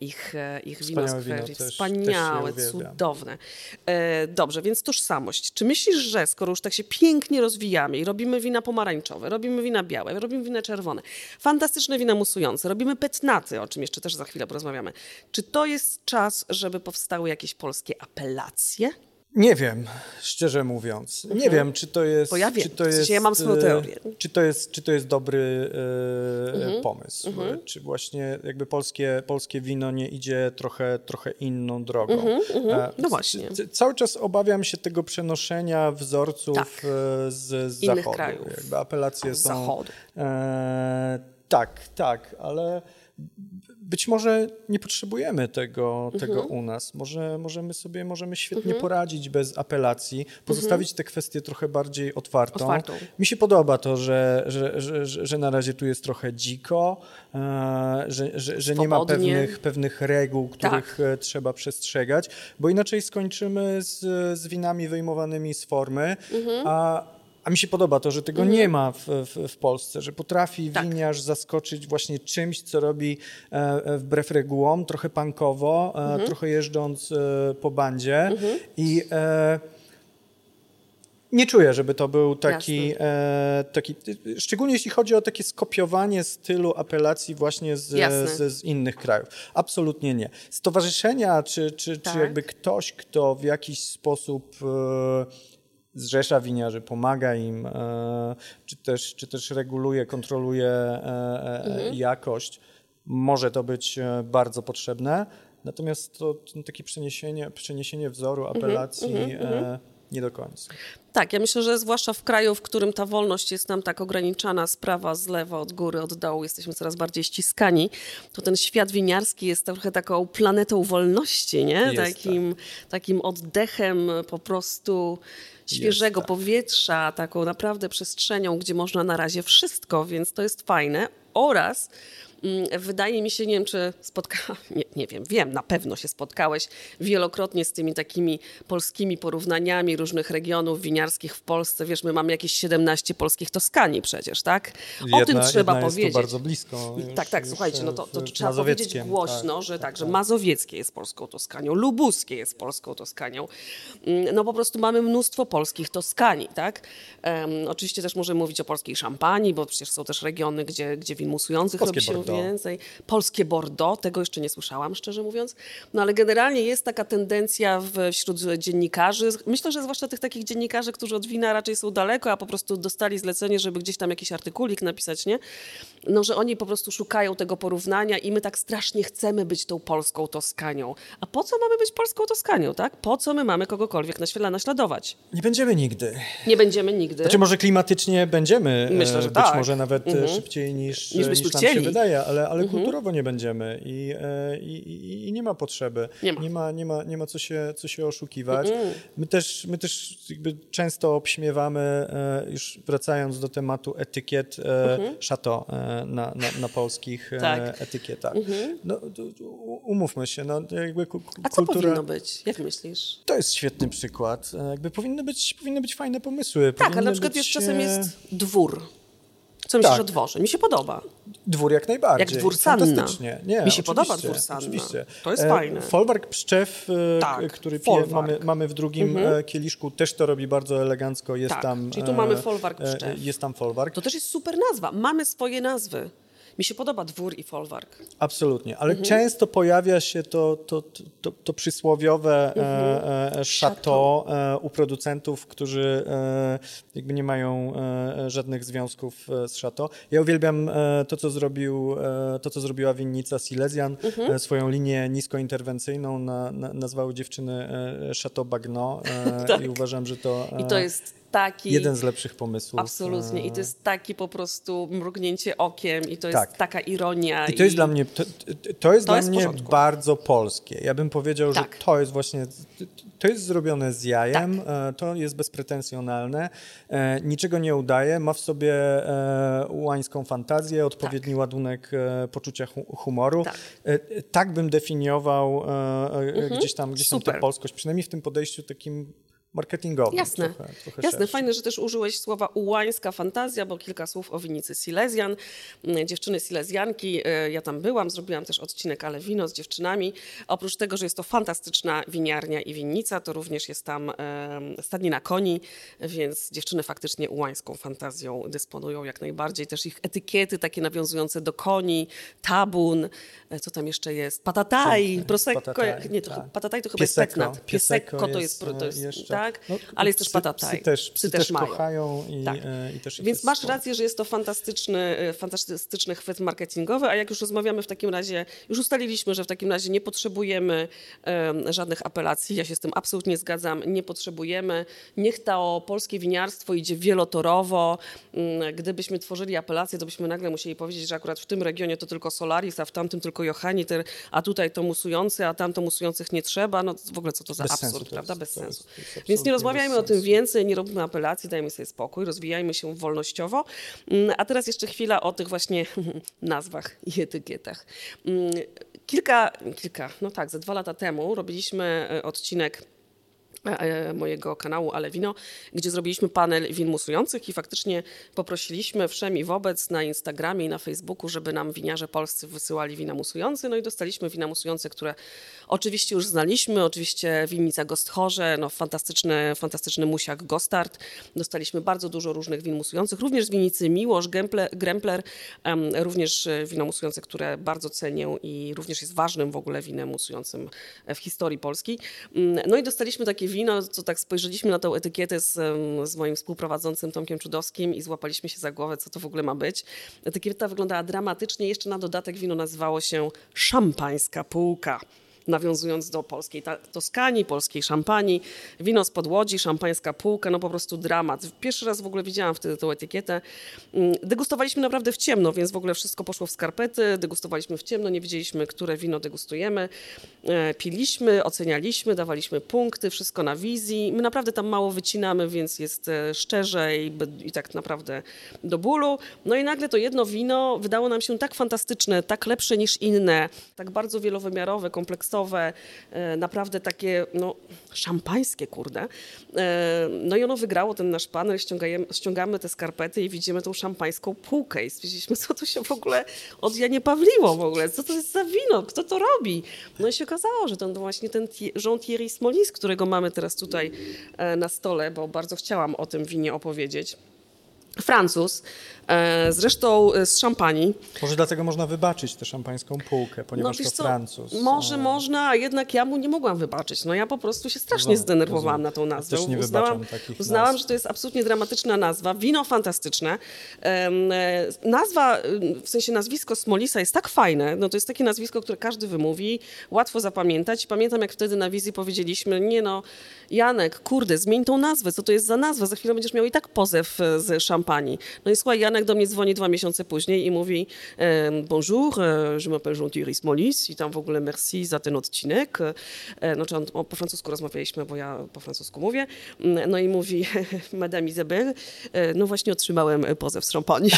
ich, ich wino z Kwewri. Wspaniałe, cudowne. E, dobrze, więc tożsamość. Czy myślisz, że skoro już tak się pięknie rozwijamy i robimy wina pomarańczowe, robimy wina białe, robimy wina czerwone, fantastyczne wina musujące, robimy petnaty, o czym jeszcze też za chwilę porozmawiamy, czy to jest czas, żeby powstały jakieś polskie apelacje? Nie wiem, szczerze mówiąc. Nie mhm. wiem, czy to jest. Bo ja wiem, czy to jest, ja mam swoją e, teorię. Czy to jest, czy to jest dobry e, mhm. pomysł? Mhm. Czy właśnie jakby polskie, polskie wino nie idzie trochę, trochę inną drogą? Mhm, mhm. E, no właśnie. Cały czas obawiam się tego przenoszenia wzorców tak. z, z zachodu. Krajów. Jakby apelacje z są. Zachodu. E, tak, tak, ale być może nie potrzebujemy tego, mhm. tego u nas. Może możemy sobie możemy świetnie mhm. poradzić bez apelacji, pozostawić mhm. te kwestie trochę bardziej otwartą. otwartą. Mi się podoba to, że, że, że, że, na razie tu jest trochę dziko, e, że, że, że nie ma pewnych, pewnych reguł, których tak. Trzeba przestrzegać, bo inaczej skończymy z, z winami wyjmowanymi z formy, mhm. a A mi się podoba to, że tego Mhm. nie ma w, w, w Polsce, że potrafi Tak. winiarz zaskoczyć właśnie czymś, co robi e, e, wbrew regułom, trochę punkowo, e, Mhm. trochę jeżdżąc e, po bandzie i e, nie czuję, żeby to był taki, e, taki, szczególnie jeśli chodzi o takie skopiowanie stylu apelacji właśnie z, z, z innych krajów. Absolutnie nie. Stowarzyszenia, czy, czy, Tak. czy jakby ktoś, kto w jakiś sposób e, zrzesza winiarzy, pomaga im, e, czy, też, czy też reguluje, kontroluje e, e, Mhm. jakość, może to być bardzo potrzebne. Natomiast to, takie przeniesienie, przeniesienie wzoru Mhm, apelacji e, nie do końca. Tak, ja myślę, że zwłaszcza w kraju, w którym ta wolność jest nam tak ograniczana z prawa, z lewa, od góry, od dołu, jesteśmy coraz bardziej ściskani, to ten świat winiarski jest trochę taką planetą wolności, nie? Jest, takim, takim oddechem po prostu świeżego tak. powietrza, taką naprawdę przestrzenią, gdzie można na razie wszystko, więc to jest fajne. Oraz wydaje mi się, nie wiem, czy spotkałeś, [LAUGHS] nie, nie wiem, wiem, na pewno się spotkałeś wielokrotnie z tymi takimi polskimi porównaniami różnych regionów winiarskich w Polsce. Wiesz, my mamy jakieś 17 polskich Toskanii przecież, tak? O tym trzeba jedna powiedzieć. Jest tu bardzo blisko. I już- tak, tak, słuchajcie, no to, to trzeba powiedzieć Mazowieckiem, głośno, tak, że tak, tak, że tak. mazowieckie jest polską Toskanią, lubuskie jest polską Toskanią. Mm, No po prostu mamy mnóstwo polskich Toskanii, tak? Em, oczywiście też możemy mówić o polskiej szampanii, bo przecież są też regiony, gdzie, gdzie win musujących robi się. Więcej. Polskie Bordeaux, tego jeszcze nie słyszałam, szczerze mówiąc. No ale generalnie jest taka tendencja wśród dziennikarzy, myślę, że zwłaszcza tych takich dziennikarzy, którzy od wina raczej są daleko, a po prostu dostali zlecenie, żeby gdzieś tam jakiś artykulik napisać, nie? No, że oni po prostu szukają tego porównania i my tak strasznie chcemy być tą polską Toskanią. A po co mamy być polską Toskanią, tak? Po co my mamy kogokolwiek naśla- naśladować? Nie będziemy nigdy. Nie będziemy nigdy. Znaczy może klimatycznie będziemy, e, Myślę, że być tak. może nawet e, szybciej niż, Niż e, byśmy niż nam chcieli. się wydaje, ale, ale kulturowo nie będziemy i, e, i, i, i nie ma potrzeby. Nie ma. Nie ma, nie ma, nie ma co, się, co się oszukiwać. My też, my też jakby często obśmiewamy, e, już wracając do tematu etykiet, e, chateau e, na, na, na polskich Tak. etykietach. No, to- u- umówmy się, no, jakby ku- ku- A co kultura... powinno być? Jak myślisz? To jest świetny przykład. Jakby powinny być, powinny być fajne pomysły. Tak, ale powinny na przykład być, wiesz, czasem jest dwór. Co myślisz Tak. o dworze? Mi się podoba. Dwór jak najbardziej. Jak dwór Sanna. Fantastycznie. Nie, Mi się podoba dwór Sanna. Oczywiście. To jest E, fajne. Folwark Pszczew, e, Tak, który pije, mamy, mamy w drugim e, kieliszku, też to robi bardzo elegancko. Jest Tak, tam, czyli tu mamy folwark Pszczew. Jest tam folwark. To też jest super nazwa. Mamy swoje nazwy. Mi się podoba dwór i folwark. Absolutnie, ale Mhm. często pojawia się to, to, to, to przysłowiowe Mhm. e, e, chateau e, u producentów, którzy e, jakby nie mają e, żadnych związków e, z chateau. Ja uwielbiam e, to, co zrobił, e, to, co zrobiła winnica Silesian, Mhm. e, swoją linię niskointerwencyjną na, na, nazwały dziewczyny e, Chateau Bagno e, [LAUGHS] i uważam, że to, Tak. I to e, jest taki... jeden z lepszych pomysłów. Absolutnie. I to jest taki po prostu mrugnięcie okiem i to jest Tak. taka ironia. I to jest dla mnie, to, to jest To dla jest mnie bardzo polskie. Ja bym powiedział, Tak. że to jest właśnie, to jest zrobione z jajem, e, to jest bezpretensjonalne, e, niczego nie udaje, ma w sobie e, łańską fantazję, odpowiedni ładunek e, poczucia hu- humoru. Tak. E, e, tak bym definiował e, e, gdzieś tam, gdzieś tam tę polskość, przynajmniej w tym podejściu takim marketingowym. Jasne, Trochę, trochę jasne. Fajne, że też użyłeś słowa ułańska fantazja, bo kilka słów o winicy Silesian. Mm, Dziewczyny Silesianki, e, ja tam byłam, zrobiłam też odcinek Ale Wino z dziewczynami. Oprócz tego, że jest to fantastyczna winiarnia i winnica, to również jest tam stadnina koni, więc dziewczyny faktycznie ułańską fantazją dysponują jak najbardziej. Też ich etykiety takie nawiązujące do koni, tabun, e, co tam jeszcze jest, patataj, prosecco, Patataj, nie, to, tak. patataj to chyba Piesecco. jest petnat. Piesecco Piesecco to jest, jest, to jest e. tak, No, ale jest też psy- patataj. Psy też, psy też mają. kochają i, Tak. e, i też Więc masz rację, że jest to fantastyczny, e, fantastyczny chwyt marketingowy, a jak już rozmawiamy w takim razie, już ustaliliśmy, że w takim razie nie potrzebujemy em, żadnych apelacji, ja się z tym absolutnie zgadzam, nie potrzebujemy. Niech to polskie winiarstwo idzie wielotorowo. Mm, Gdybyśmy tworzyli apelację, to byśmy nagle musieli powiedzieć, że akurat w tym regionie to tylko Solaris, a w tamtym tylko Johanniter, a tutaj to musujący, a tam to musujących nie trzeba. No w ogóle co to za Bez absurd, sensu prawda? Bez sensu. Więc nie rozmawiajmy o tym więcej, nie róbmy apelacji, dajmy sobie spokój, rozwijajmy się wolnościowo. Mm, A teraz jeszcze chwila o tych właśnie [LAUGHS] nazwach i etykietach. Mm, Kilka, kilka, no tak, ze dwa lata temu robiliśmy e, odcinek mojego kanału Ale Wino, gdzie zrobiliśmy panel win musujących i faktycznie poprosiliśmy wszem i wobec na Instagramie i na Facebooku, żeby nam winiarze polscy wysyłali wina musujące. No i dostaliśmy wina musujące, które oczywiście już znaliśmy. Oczywiście winnica Gosthorze, no fantastyczny, fantastyczny musiak Gostard. Dostaliśmy bardzo dużo różnych win musujących, również z winnicy Miłosz, Grempler, um, również wino musujące, które bardzo cenię i również jest ważnym w ogóle winem musującym w historii Polski. Mm, no i dostaliśmy takie wino, co tak spojrzeliśmy na tą etykietę z, z moim współprowadzącym Tomkiem Czudowskim i złapaliśmy się za głowę, co to w ogóle ma być. Etykieta wyglądała dramatycznie, jeszcze na dodatek wino nazywało się Szampańska Półka nawiązując do polskiej Toskanii, polskiej szampanii, wino z podłodzi, szampańska półka, no po prostu dramat. Pierwszy raz w ogóle widziałam wtedy tą etykietę. Mm, degustowaliśmy naprawdę w ciemno, więc w ogóle wszystko poszło w skarpety, degustowaliśmy w ciemno, nie wiedzieliśmy, które wino degustujemy. E, piliśmy, ocenialiśmy, dawaliśmy punkty, wszystko na wizji. My naprawdę tam mało wycinamy, więc jest e, szczerze i, i tak naprawdę do bólu. No i nagle to jedno wino wydało nam się tak fantastyczne, tak lepsze niż inne, tak bardzo wielowymiarowe, kompleksowe, E, naprawdę takie no, szampańskie, kurde. E, no i ono wygrało ten nasz panel, ściągamy te skarpety i widzimy tą szampańską półkę i stwierdziliśmy, co tu się w ogóle od Janie Pawliło w ogóle, co to jest za wino, kto to robi? No i się okazało, że to właśnie ten Jean-Thierry Smolis, którego mamy teraz tutaj e, na stole, bo bardzo chciałam o tym winie opowiedzieć. Francuz, zresztą e, z szampanii. Może dlatego można wybaczyć tę szampańską półkę, ponieważ no, to co, Francuz. Może no. można, a jednak ja mu nie mogła wybaczyć. No ja po prostu się strasznie no, zdenerwowałam na tą nazwę. Też nie uznałam, takich uznałam że to jest absolutnie dramatyczna nazwa. Wino fantastyczne. E, nazwa, w sensie nazwisko Smolisa jest tak fajne. No to jest takie nazwisko, które każdy wymówi. Łatwo zapamiętać. Pamiętam, jak wtedy na wizji powiedzieliśmy, nie no, Janek, kurde, zmień tą nazwę. Co to jest za nazwa? Za chwilę będziesz miał i tak pozew z szampanii. No i słuchaj, Janek do mnie dzwoni dwa miesiące później i mówi bonjour, e, je m'appelle Jean-Thierry Smolis i tam w ogóle merci za ten odcinek. Znaczy on, po francusku rozmawialiśmy, bo ja po francusku mówię. No i mówi [LAUGHS] Madame Isabelle, e, no właśnie otrzymałem pozew z szampanii.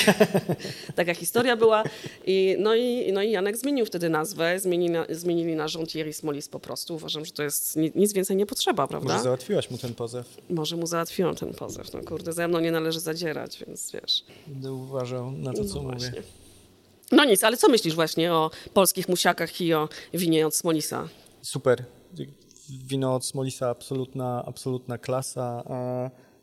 [LAUGHS] Taka historia była. I, no, i, no i Janek zmienił wtedy nazwę, zmienili na, zmienili na Jean-Thierry Smolis po prostu. Uważam, że to jest nic więcej nie potrzeba, prawda? Może załatwiłaś mu ten pozew. Może mu załatwiłam ten pozew. No kurde, ze mną nie należy zadzierać, więc wiesz uważał na to, co no mówię. No nic, ale co myślisz właśnie o polskich musiakach i o winie od Smolisa? Super. Wino od Smolisa absolutna, absolutna klasa.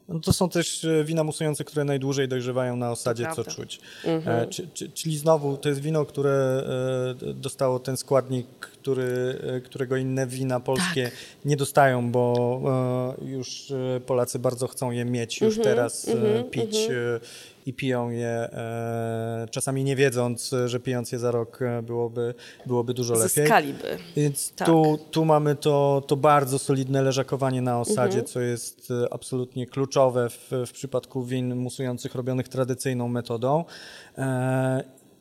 No to są też e, wina musujące, które najdłużej dojrzewają na osadzie, co czuć. Mhm. E, czy, czyli znowu to jest wino, które e, dostało ten składnik, który, którego inne wina polskie tak. nie dostają, bo już Polacy bardzo chcą je mieć już mhm, teraz, mhm, pić mhm i piją je e, czasami nie wiedząc, że pijąc je za rok e, byłoby, byłoby dużo lepiej. Zyskaliby. Więc tak. tu, tu mamy to, to bardzo solidne leżakowanie na osadzie, mhm. co jest e, absolutnie kluczowe w, w przypadku win musujących robionych tradycyjną metodą.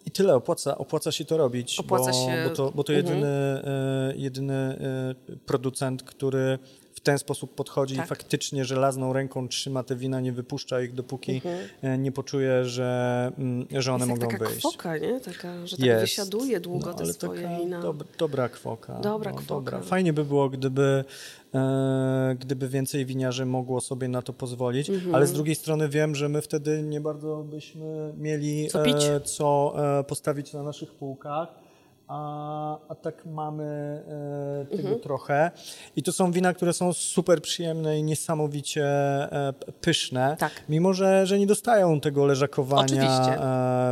E, i tyle, opłaca, opłaca się to robić, opłaca bo, się... bo, to, bo to jedyny, mhm. jedyny producent, który w ten sposób podchodzi tak. i faktycznie żelazną ręką trzyma te wina, nie wypuszcza ich, dopóki mhm. E, nie poczuje, że, mm, że one jest mogą taka wyjść. Kwoka, nie? Taka, że tak jest. wysiaduje długo no, te swoje wina. Dob dobra kwoka. Dobra no, kwoka. Dobra. Fajnie by było, gdyby, e, gdyby więcej winiarzy mogło sobie na to pozwolić, mhm. ale z drugiej strony wiem, że my wtedy nie bardzo byśmy mieli co, e, co postawić na naszych półkach a, a tak mamy e, tego mhm. trochę. I to są wina, które są super przyjemne i niesamowicie e, pyszne, tak. mimo że, że nie dostają tego leżakowania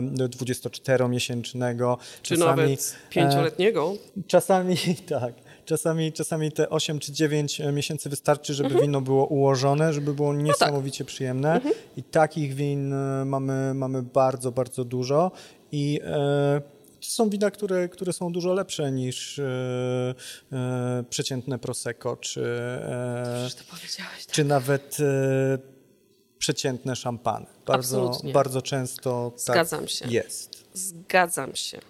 e, 24-miesięcznego. Czy czasami, nawet 5-letniego. E, czasami [LAUGHS] tak. Czasami, czasami te 8 czy 9 miesięcy wystarczy, żeby mhm. wino było ułożone, żeby było niesamowicie no tak. przyjemne. Mhm. I takich win e, mamy, mamy bardzo, bardzo dużo. I e, są wina, które, które są dużo lepsze niż e, e, przeciętne Prosecco, czy, e, tak. czy nawet e, przeciętne szampany. Bardzo, bardzo często tak Zgadzam się. jest. Zgadzam się.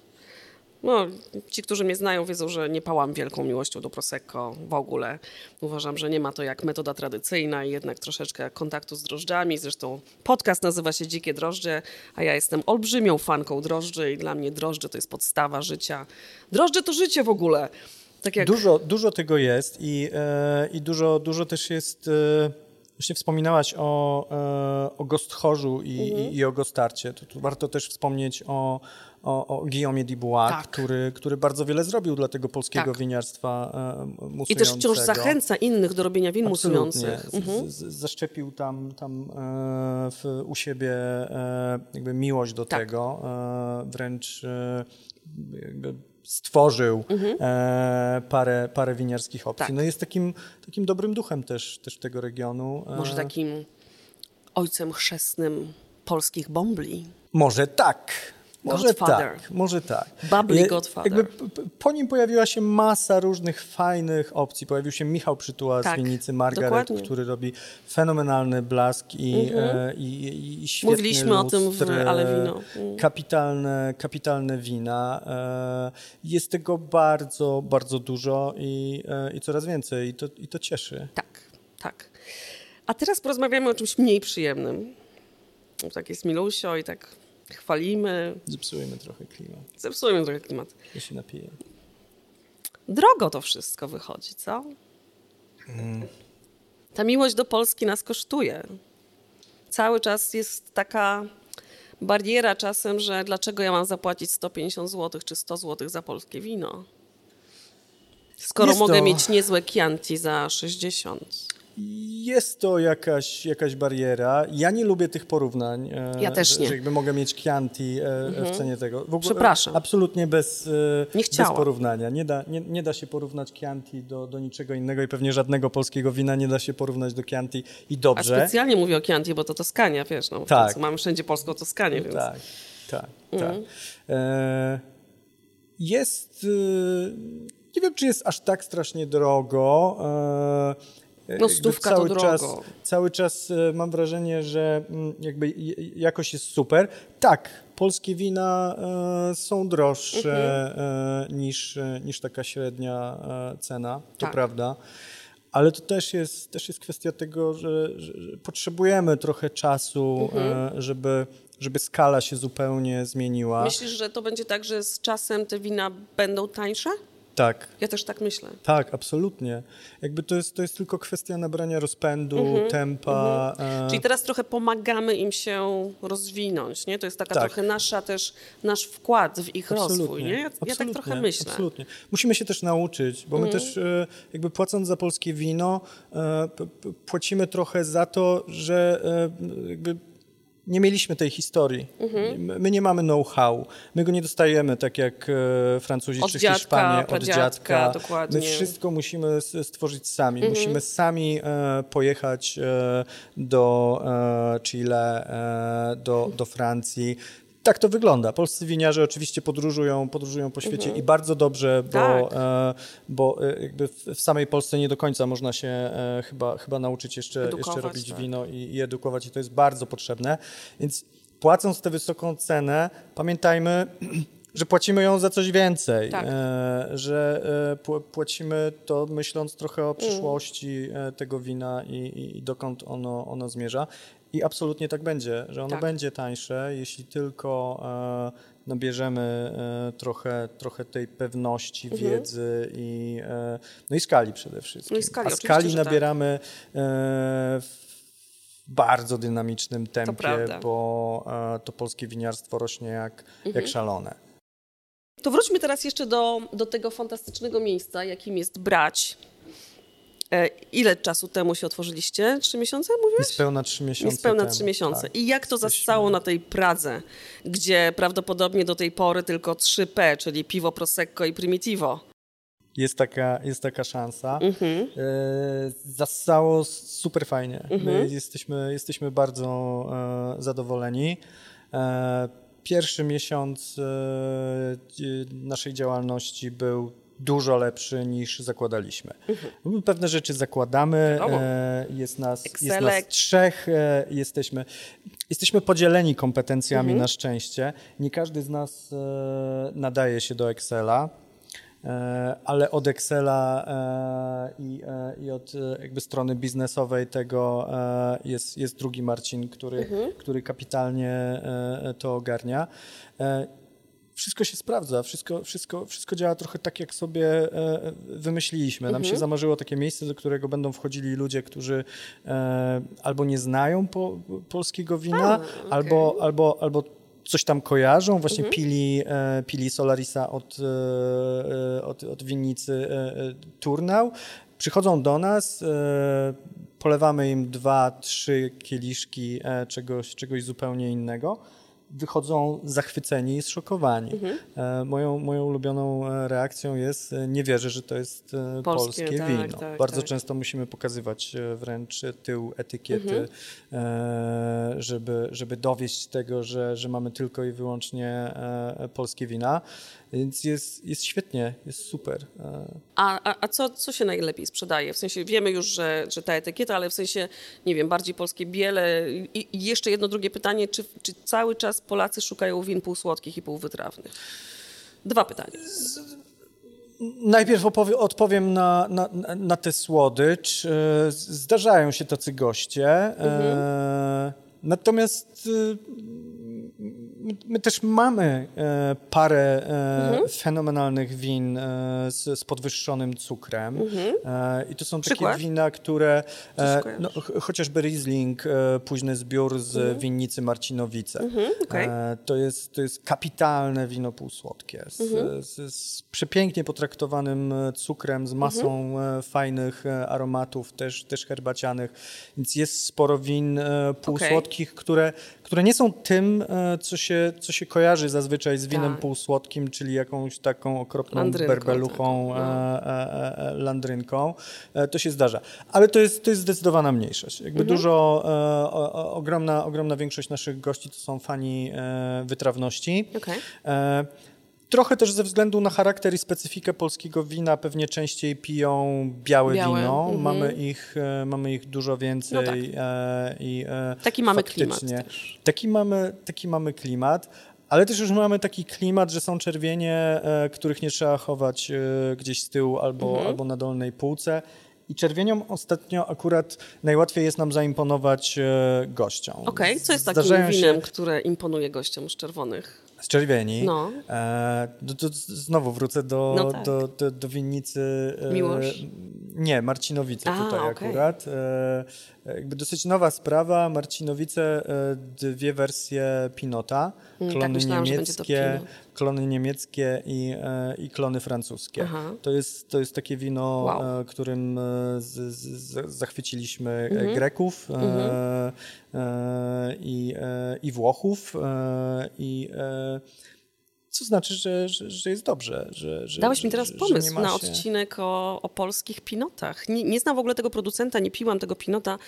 No, ci, którzy mnie znają, wiedzą, że nie pałam wielką miłością do Prosecco w ogóle. Uważam, że nie ma to jak metoda tradycyjna i jednak troszeczkę kontaktu z drożdżami. Zresztą podcast nazywa się Dzikie Drożdże, a ja jestem olbrzymią fanką drożdży i dla mnie drożdże to jest podstawa życia. Drożdże to życie w ogóle. Tak jak... Dużo, dużo tego jest i, e, i dużo, dużo też jest... E, Właśnie wspominałaś o, e, o Gosthorzu i, mhm. i, i, o Gostarcie. To, tu warto też wspomnieć o, o, o Guillaume Dubois, tak. który, który bardzo wiele zrobił dla tego polskiego tak. winiarstwa e, musującego. I też wciąż zachęca innych do robienia win musujących. Mhm. zaszczepił tam, tam e, w, u siebie e, jakby miłość do tak. tego, e, wręcz jakby stworzył mhm. e, parę, parę winiarskich opcji. Tak. No jest takim, takim dobrym duchem też, też tego regionu. E, Może takim ojcem chrzestnym polskich bombli. Może tak. Może Godfather. tak, może tak. Bubbly Godfather. Jakby po nim pojawiła się masa różnych fajnych opcji. Pojawił się Michał Przytuła tak, z Winicy Margaret, dokładnie. który robi fenomenalny blask i, mhm. e, i, i, świetny Mówiliśmy lustr, o tym w Ale Wino. Mhm. Kapitalne, kapitalne wina. E, jest tego bardzo, bardzo dużo i, e, i coraz więcej i to, i to cieszy. Tak, tak. A teraz porozmawiamy o czymś mniej przyjemnym. Tak jest Milusio i tak chwalimy. Zepsujemy trochę klimat. Zepsujemy trochę klimat. Ja się napiję. Drogo to wszystko wychodzi, co? Mm. Ta miłość do Polski nas kosztuje. Cały czas jest taka bariera czasem, że dlaczego ja mam zapłacić 150 zł czy 100 zł za polskie wino? Skoro jest mogę to... mieć niezłe Chianti za 60. Jest to jakaś, jakaś bariera. Ja nie lubię tych porównań. E, ja też nie. Że jakby mogę mieć Chianti e, mhm. w cenie tego. W ogóle Przepraszam. Absolutnie bez, nie bez porównania. Nie da, nie, nie da się porównać Chianti do, do niczego innego i pewnie żadnego polskiego wina nie da się porównać do Chianti i dobrze. A specjalnie mówię o Chianti, bo to Toskania, wiesz. No, tak. Mamy wszędzie polską Toskanię, więc... Tak, tak, mhm. tak. E, jest... Nie wiem, czy jest aż tak strasznie drogo. No stówka cały to czas, drogo. Cały czas e, mam wrażenie, że mm, jakby jakość jest super. Tak, polskie wina e, są droższe mhm. e, niż, niż taka średnia cena, to tak. prawda. Ale to też jest, też jest kwestia tego, że, że potrzebujemy trochę czasu, mhm. żeby, żeby skala się zupełnie zmieniła. Myślisz, że to będzie tak, że z czasem te wina będą tańsze? Tak. Ja też tak myślę. Tak, absolutnie. Jakby to jest, to jest tylko kwestia nabrania rozpędu, mhm, tempa. Mhm. E... Czyli teraz trochę pomagamy im się rozwinąć, nie? To jest taka tak. trochę nasza też, nasz wkład w ich absolutnie. rozwój, nie? Ja, ja, tak trochę myślę. Absolutnie. Musimy się też nauczyć, bo my mhm. też e, jakby płacąc za polskie wino, e, płacimy trochę za to, że jakby nie mieliśmy tej historii. Mhm. My nie mamy know-how. My go nie dostajemy tak jak e, Francuzi od czy dziadka, Hiszpanie od dziadka. Dokładnie. My wszystko musimy stworzyć sami. Mhm. Musimy sami e, pojechać e, do e, Chile, e, do, do Francji, tak to wygląda. Polscy winiarze oczywiście podróżują, podróżują po świecie mhm. i bardzo dobrze, bo, tak. e, bo e, jakby w, w, samej Polsce nie do końca można się e, chyba, chyba nauczyć jeszcze, jeszcze robić tak. wino i, i edukować i to jest bardzo potrzebne. Więc płacąc tę wysoką cenę, pamiętajmy, [CLEARS THROAT] że płacimy ją za coś więcej, tak. że płacimy to myśląc trochę o mm. przyszłości e, tego wina i, i, i dokąd ono, ono zmierza. I absolutnie tak będzie, że ono tak. będzie tańsze, jeśli tylko e, nabierzemy e, trochę, trochę tej pewności, mhm. wiedzy i, e, no i skali przede wszystkim. No i skali, A skali tak. nabieramy tak. w bardzo dynamicznym tempie, to bo to polskie winiarstwo rośnie jak, mhm. jak szalone. To wróćmy teraz jeszcze do, do tego fantastycznego miejsca, jakim jest Brać. E, ile czasu temu się otworzyliście? Trzy miesiące, mówiłeś? Niespełna trzy miesiące Niespełna temu, trzy miesiące. Tak. I jak to zastało na tej Pradze, gdzie prawdopodobnie do tej pory tylko 3P, czyli piwo Prosecco i Primitivo? Jest taka, jest taka szansa. Mhm. E, zastało super fajnie. Mhm. My jesteśmy, jesteśmy bardzo e, zadowoleni. Pierwszy miesiąc naszej działalności był dużo lepszy niż zakładaliśmy. Mhm. Pewne rzeczy zakładamy, e, jest nas, jest nas trzech, e, jesteśmy, jesteśmy podzieleni kompetencjami mhm. na szczęście. Nie każdy z nas e, nadaje się do Excela ale od Excela i, i od jakby strony biznesowej tego jest, jest drugi Marcin, który, mhm. który kapitalnie to ogarnia wszystko się sprawdza, wszystko, wszystko, wszystko działa trochę tak, jak sobie e, wymyśliliśmy. Nam się Mhm. zamarzyło takie miejsce, do którego będą wchodzili ludzie, którzy e, albo nie znają po, polskiego wina, A, okej. albo, albo, albo coś tam kojarzą, właśnie Mhm. pili, e, pili Solarisa od, od, od winnicy Turnał. Przychodzą do nas, polewamy im dwa, trzy kieliszki czegoś, czegoś zupełnie innego. Wychodzą zachwyceni i zszokowani. Mhm. E, moją, moją ulubioną e, reakcją jest, e, nie wierzę, że to jest Polskie, polskie, tak, wino. tak, Bardzo tak. często musimy pokazywać wręcz tył etykiety, Mhm. żeby, żeby dowieść tego, że, że mamy tylko i wyłącznie polskie wina. Więc jest, jest świetnie, jest super. E, A, a, a co, co się najlepiej sprzedaje? W sensie wiemy już, że, że ta etykieta, ale w sensie, nie wiem, bardziej polskie biele. I, i jeszcze jedno drugie pytanie, czy, czy cały czas Polacy szukają win półsłodkich i półwytrawnych? Dwa pytania. Najpierw odpowiem na, na, na- tę słodycz. E, Zdarzają się tacy goście. E, natomiast e, my, my też mamy e, parę e, fenomenalnych win e, z, z podwyższonym cukrem. E, I to są takie Przykład? wina, które. E, no, ch- chociażby Riesling, e, późny zbiór z winnicy Marcinowice. okej. E, to, jest, to jest kapitalne wino półsłodkie. Z, z, z przepięknie potraktowanym cukrem, z masą e, fajnych aromatów, też, też herbacianych. Więc jest sporo win półsłodkich, które, które nie są tym, e, co się, co się kojarzy zazwyczaj z winem Tak. półsłodkim, czyli jakąś taką okropną Landrynką berbeluchą, taką, no. e, e, landrynką. To się zdarza. Ale to jest, to jest zdecydowana mniejszość. Jakby Mhm. dużo, o, o, ogromna, ogromna większość naszych gości to są fani wytrawności. Okej. Trochę też ze względu na charakter i specyfikę polskiego wina pewnie częściej piją białe, Białe, wino. mhm. Mamy, ich, e, mamy ich dużo więcej. No tak. e, i, e, Taki mamy klimat też. Taki mamy, taki mamy klimat. Ale też już mamy taki klimat, że są czerwienie, których nie trzeba chować gdzieś z tyłu albo, Mhm. albo na dolnej półce. I czerwieniom ostatnio akurat najłatwiej jest nam zaimponować gościom. Okej, co jest takim Zdarzają się- winem, które imponuje gościom z czerwonych? Z czerwieni. No. E, z- znowu wrócę do, No tak. do, do, do winnicy. E, Miłosz? Nie, Marcinowice A, tutaj okej. akurat. E, jakby dosyć nowa sprawa. Marcinowice, e, dwie wersje Pinota. Mm, tak Klony myślałam, będzie to niemieckie. Klony niemieckie i, e, i klony francuskie. Aha. To jest, to jest takie wino, Wow. e, którym e, z, z, zachwyciliśmy Mhm. Greków e, i, i Włochów. I co znaczy, że, że, że jest dobrze. Że, że, Dałeś mi teraz pomysł na odcinek o, o polskich pinotach. Nie, nie znam w ogóle tego producenta, nie piłam tego pinota,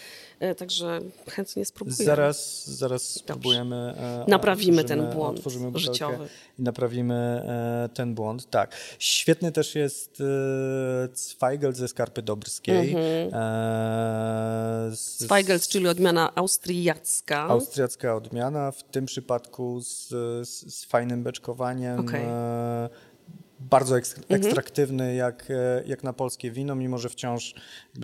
także chętnie spróbuję. Zaraz, zaraz spróbujemy. Naprawimy ten błąd życiowy. I naprawimy e, ten błąd. Tak. Świetny też jest e, Zweigelt ze Skarpy Dobrskiej. Mhm. E, z, Zweigelt, czyli odmiana austriacka. Austriacka odmiana, w tym przypadku z, z, z fajnym beczkowaniem. Okej. Mhm. Bardzo ekstr- ekstraktywny jak, e, jak na polskie wino, mimo że wciąż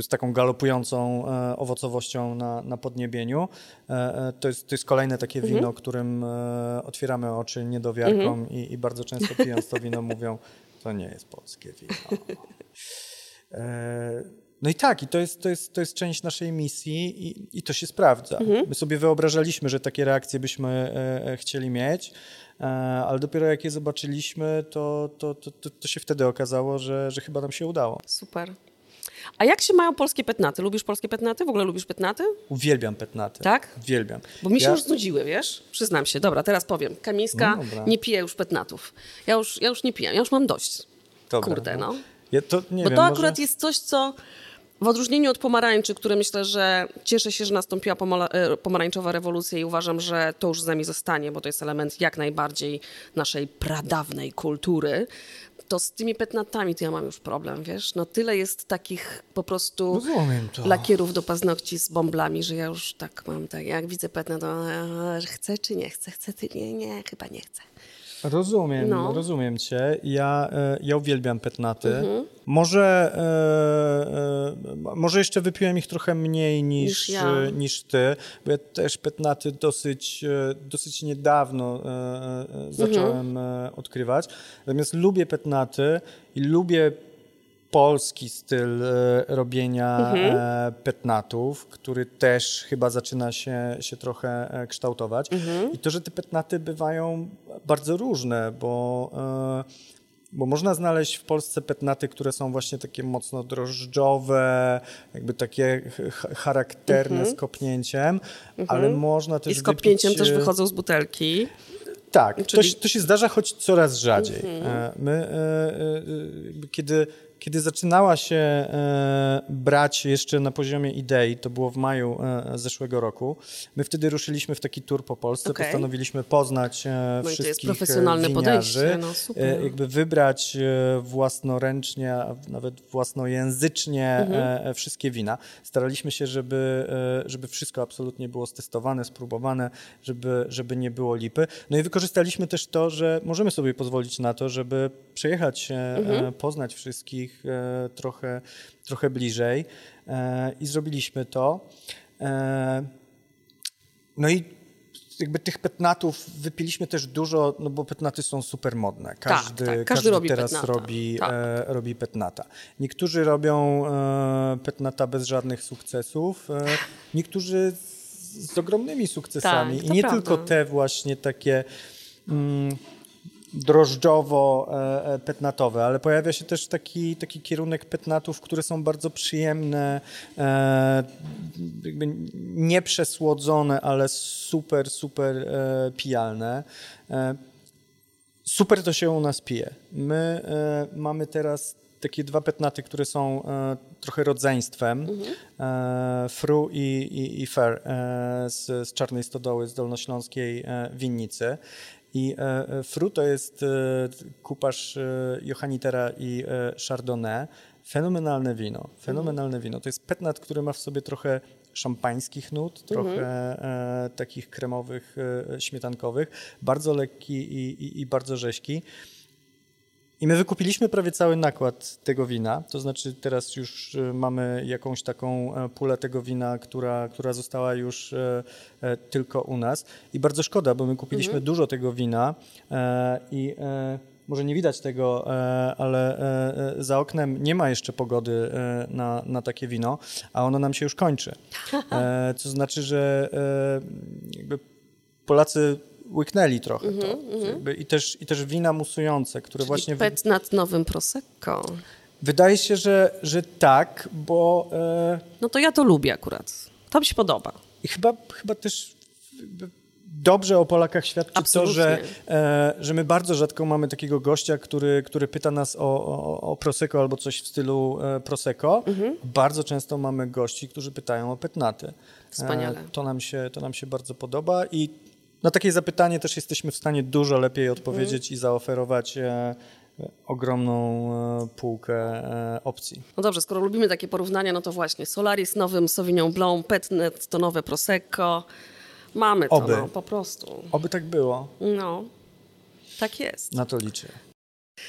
z taką galopującą e, owocowością na, na podniebieniu. E, to, jest, to jest kolejne takie Mhm. wino, którym otwieramy oczy niedowiarkom i, i bardzo często pijąc to wino mówią, to nie jest polskie wino. [LAUGHS] No i tak, i to jest, to jest, to jest część naszej misji i, i to się sprawdza. My sobie wyobrażaliśmy, że takie reakcje byśmy e, e, chcieli mieć, e, ale dopiero jak je zobaczyliśmy, to, to, to, to, to się wtedy okazało, że, że chyba nam się udało. Super. A jak się mają polskie petnaty? Lubisz polskie petnaty? W ogóle lubisz petnaty? Uwielbiam petnaty. Tak? Uwielbiam. Bo mi się Ja- już znudziły, wiesz? Przyznam się. Dobra, teraz powiem. Kamińska No nie pije już petnatów. Ja już, ja już nie piję, ja już mam dość. Dobra, Kurde, no. Ja to, Bo wiem, to może- akurat jest coś, co w odróżnieniu od pomarańczy, które myślę, że cieszę się, że nastąpiła e, pomarańczowa rewolucja i uważam, że to już z nami zostanie, bo to jest element jak najbardziej naszej pradawnej kultury, to z tymi petnatami to ja mam już problem, wiesz? No tyle jest takich po prostu to. lakierów do paznokci z bąblami, że ja już tak mam, tak jak widzę petnat, to chcę czy nie chcę, chcę czy nie, nie, chyba nie chcę. Rozumiem, No. rozumiem cię. Ja, e, ja uwielbiam petnaty. Może, e, e, może jeszcze wypiłem ich trochę mniej niż, Niż ja. e, niż ty, bo ja też petnaty dosyć, dosyć niedawno e, zacząłem e, odkrywać. Natomiast lubię petnaty i lubię polski styl robienia e, petnatów, który też chyba zaczyna się, się trochę kształtować. I to, że te petnaty bywają bardzo różne, bo, e, bo można znaleźć w Polsce petnaty, które są właśnie takie mocno drożdżowe, jakby takie ch- charakterne z kopnięciem, ale można też I z kopnięciem wypić, też e, wychodzą z butelki. tak, to, Czyli- się- to się zdarza, choć coraz rzadziej. My, e, e, jakby kiedy, kiedy zaczynała się e, brać jeszcze na poziomie idei, to było w maju e, zeszłego roku, my wtedy ruszyliśmy w taki tour po Polsce, Okej. postanowiliśmy poznać e, No i to jest wszystkich profesjonalne winiarzy, podejście, no super. jakby wybrać własnoręcznie, a nawet własnojęzycznie Mhm. wszystkie wina. Staraliśmy się, żeby, żeby wszystko absolutnie było stestowane, spróbowane, żeby, żeby nie było lipy. No i wykorzystaliśmy też to, że możemy sobie pozwolić na to, żeby przejechać się, Mhm. poznać wszystkich e, trochę, trochę bliżej e, i zrobiliśmy to. E, No i jakby tych petnatów wypiliśmy też dużo, no bo petnaty są super modne. Każdy, tak, każdy robi teraz petnata. robi, Tak. e, robi petnata. Niektórzy robią e, petnata bez żadnych sukcesów, e, niektórzy z, z ogromnymi sukcesami. Tak, I nie prawda. tylko te właśnie takie mm, drożdżowo-petnatowe, ale pojawia się też taki, taki kierunek petnatów, które są bardzo przyjemne, e, jakby nieprzesłodzone, ale super, super e, pijalne. E, super to się u nas pije. My e, mamy teraz takie dwa petnaty, które są e, trochę rodzeństwem. E, Fru i, i, i Fer e, z, z Czarnej Stodoły, z Dolnośląskiej e, Winnicy. I e, e, Fru to jest e, kupasz Johannitera i Chardonnay. Fenomenalne wino, fenomenalne wino. To jest petnat, który ma w sobie trochę szampańskich nut, trochę e, takich kremowych, śmietankowych, bardzo lekki i, i, i bardzo rzeźki. I my wykupiliśmy prawie cały nakład tego wina, to znaczy teraz już e, mamy jakąś taką e, pulę tego wina, która, która została już e, e, tylko u nas. I bardzo szkoda, bo my kupiliśmy dużo tego wina i może nie widać tego, ale za oknem nie ma jeszcze pogody na, na takie wino, a ono nam się już kończy. [LAUGHS] Co znaczy, że jakby Polacy łyknęli trochę to. Jakby I, też, I też wina musujące, które właśnie... wy- Pet nad nowym Prosecco. Wydaje się, że, że tak, bo e, No to ja to lubię akurat. To mi się podoba. i chyba, chyba też dobrze o Polakach świadczy to, że, Absolutnie. e, że my bardzo rzadko mamy takiego gościa, który, który pyta nas o, o, o Prosecco albo coś w stylu e, Prosecco. Mhm. Bardzo często mamy gości, którzy pytają o petnaty. Wspaniale. E, to, nam się, to nam się bardzo podoba i na takie zapytanie też jesteśmy w stanie dużo lepiej odpowiedzieć i zaoferować e, ogromną e, półkę e, opcji. No dobrze, skoro lubimy takie porównania, no to właśnie Solaris nowym Sauvignon Blanc, Petnet to nowe Prosecco. Mamy to, Oby. no, po prostu. Oby tak było. No, tak jest. Na to liczę.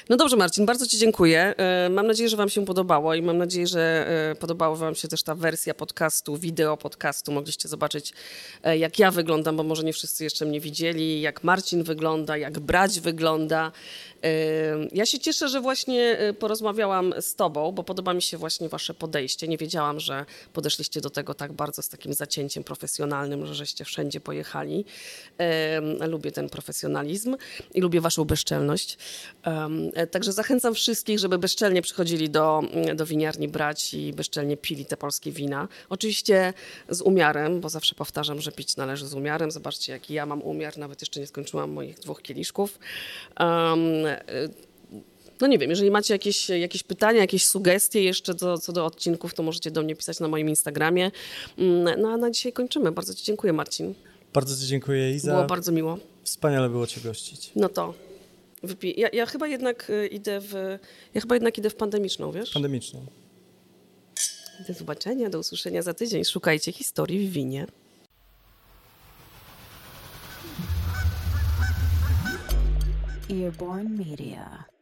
No dobrze, Marcin, bardzo Ci dziękuję. E, Mam nadzieję, że Wam się podobało i mam nadzieję, że e, podobała Wam się też ta wersja podcastu, wideo podcastu. Mogliście zobaczyć, e, jak ja wyglądam, bo może nie wszyscy jeszcze mnie widzieli, jak Marcin wygląda, jak brać wygląda. Ja się cieszę, że właśnie porozmawiałam z Tobą, bo podoba mi się właśnie Wasze podejście. Nie wiedziałam, że podeszliście do tego tak bardzo z takim zacięciem profesjonalnym, że żeście wszędzie pojechali. Lubię ten profesjonalizm i lubię Waszą bezczelność. E, Także zachęcam wszystkich, żeby bezczelnie przychodzili do, do winiarni brać i bezczelnie pili te polskie wina. Oczywiście z umiarem, bo zawsze powtarzam, że pić należy z umiarem. Zobaczcie, jaki ja mam umiar, nawet jeszcze nie skończyłam moich dwóch kieliszków. E, no nie wiem, jeżeli macie jakieś, jakieś pytania, jakieś sugestie jeszcze co, co do odcinków, to możecie do mnie pisać na moim Instagramie. Mm, No a na dzisiaj kończymy. Bardzo Ci dziękuję, Marcin. Bardzo Ci dziękuję, Iza. Było bardzo miło. Wspaniale było Cię gościć. No to Ja, ja chyba jednak y, idę w. Ja chyba jednak idę w pandemiczną, wiesz? Pandemiczną. Do zobaczenia, do usłyszenia za tydzień. Szukajcie historii w winie. Earborn Media.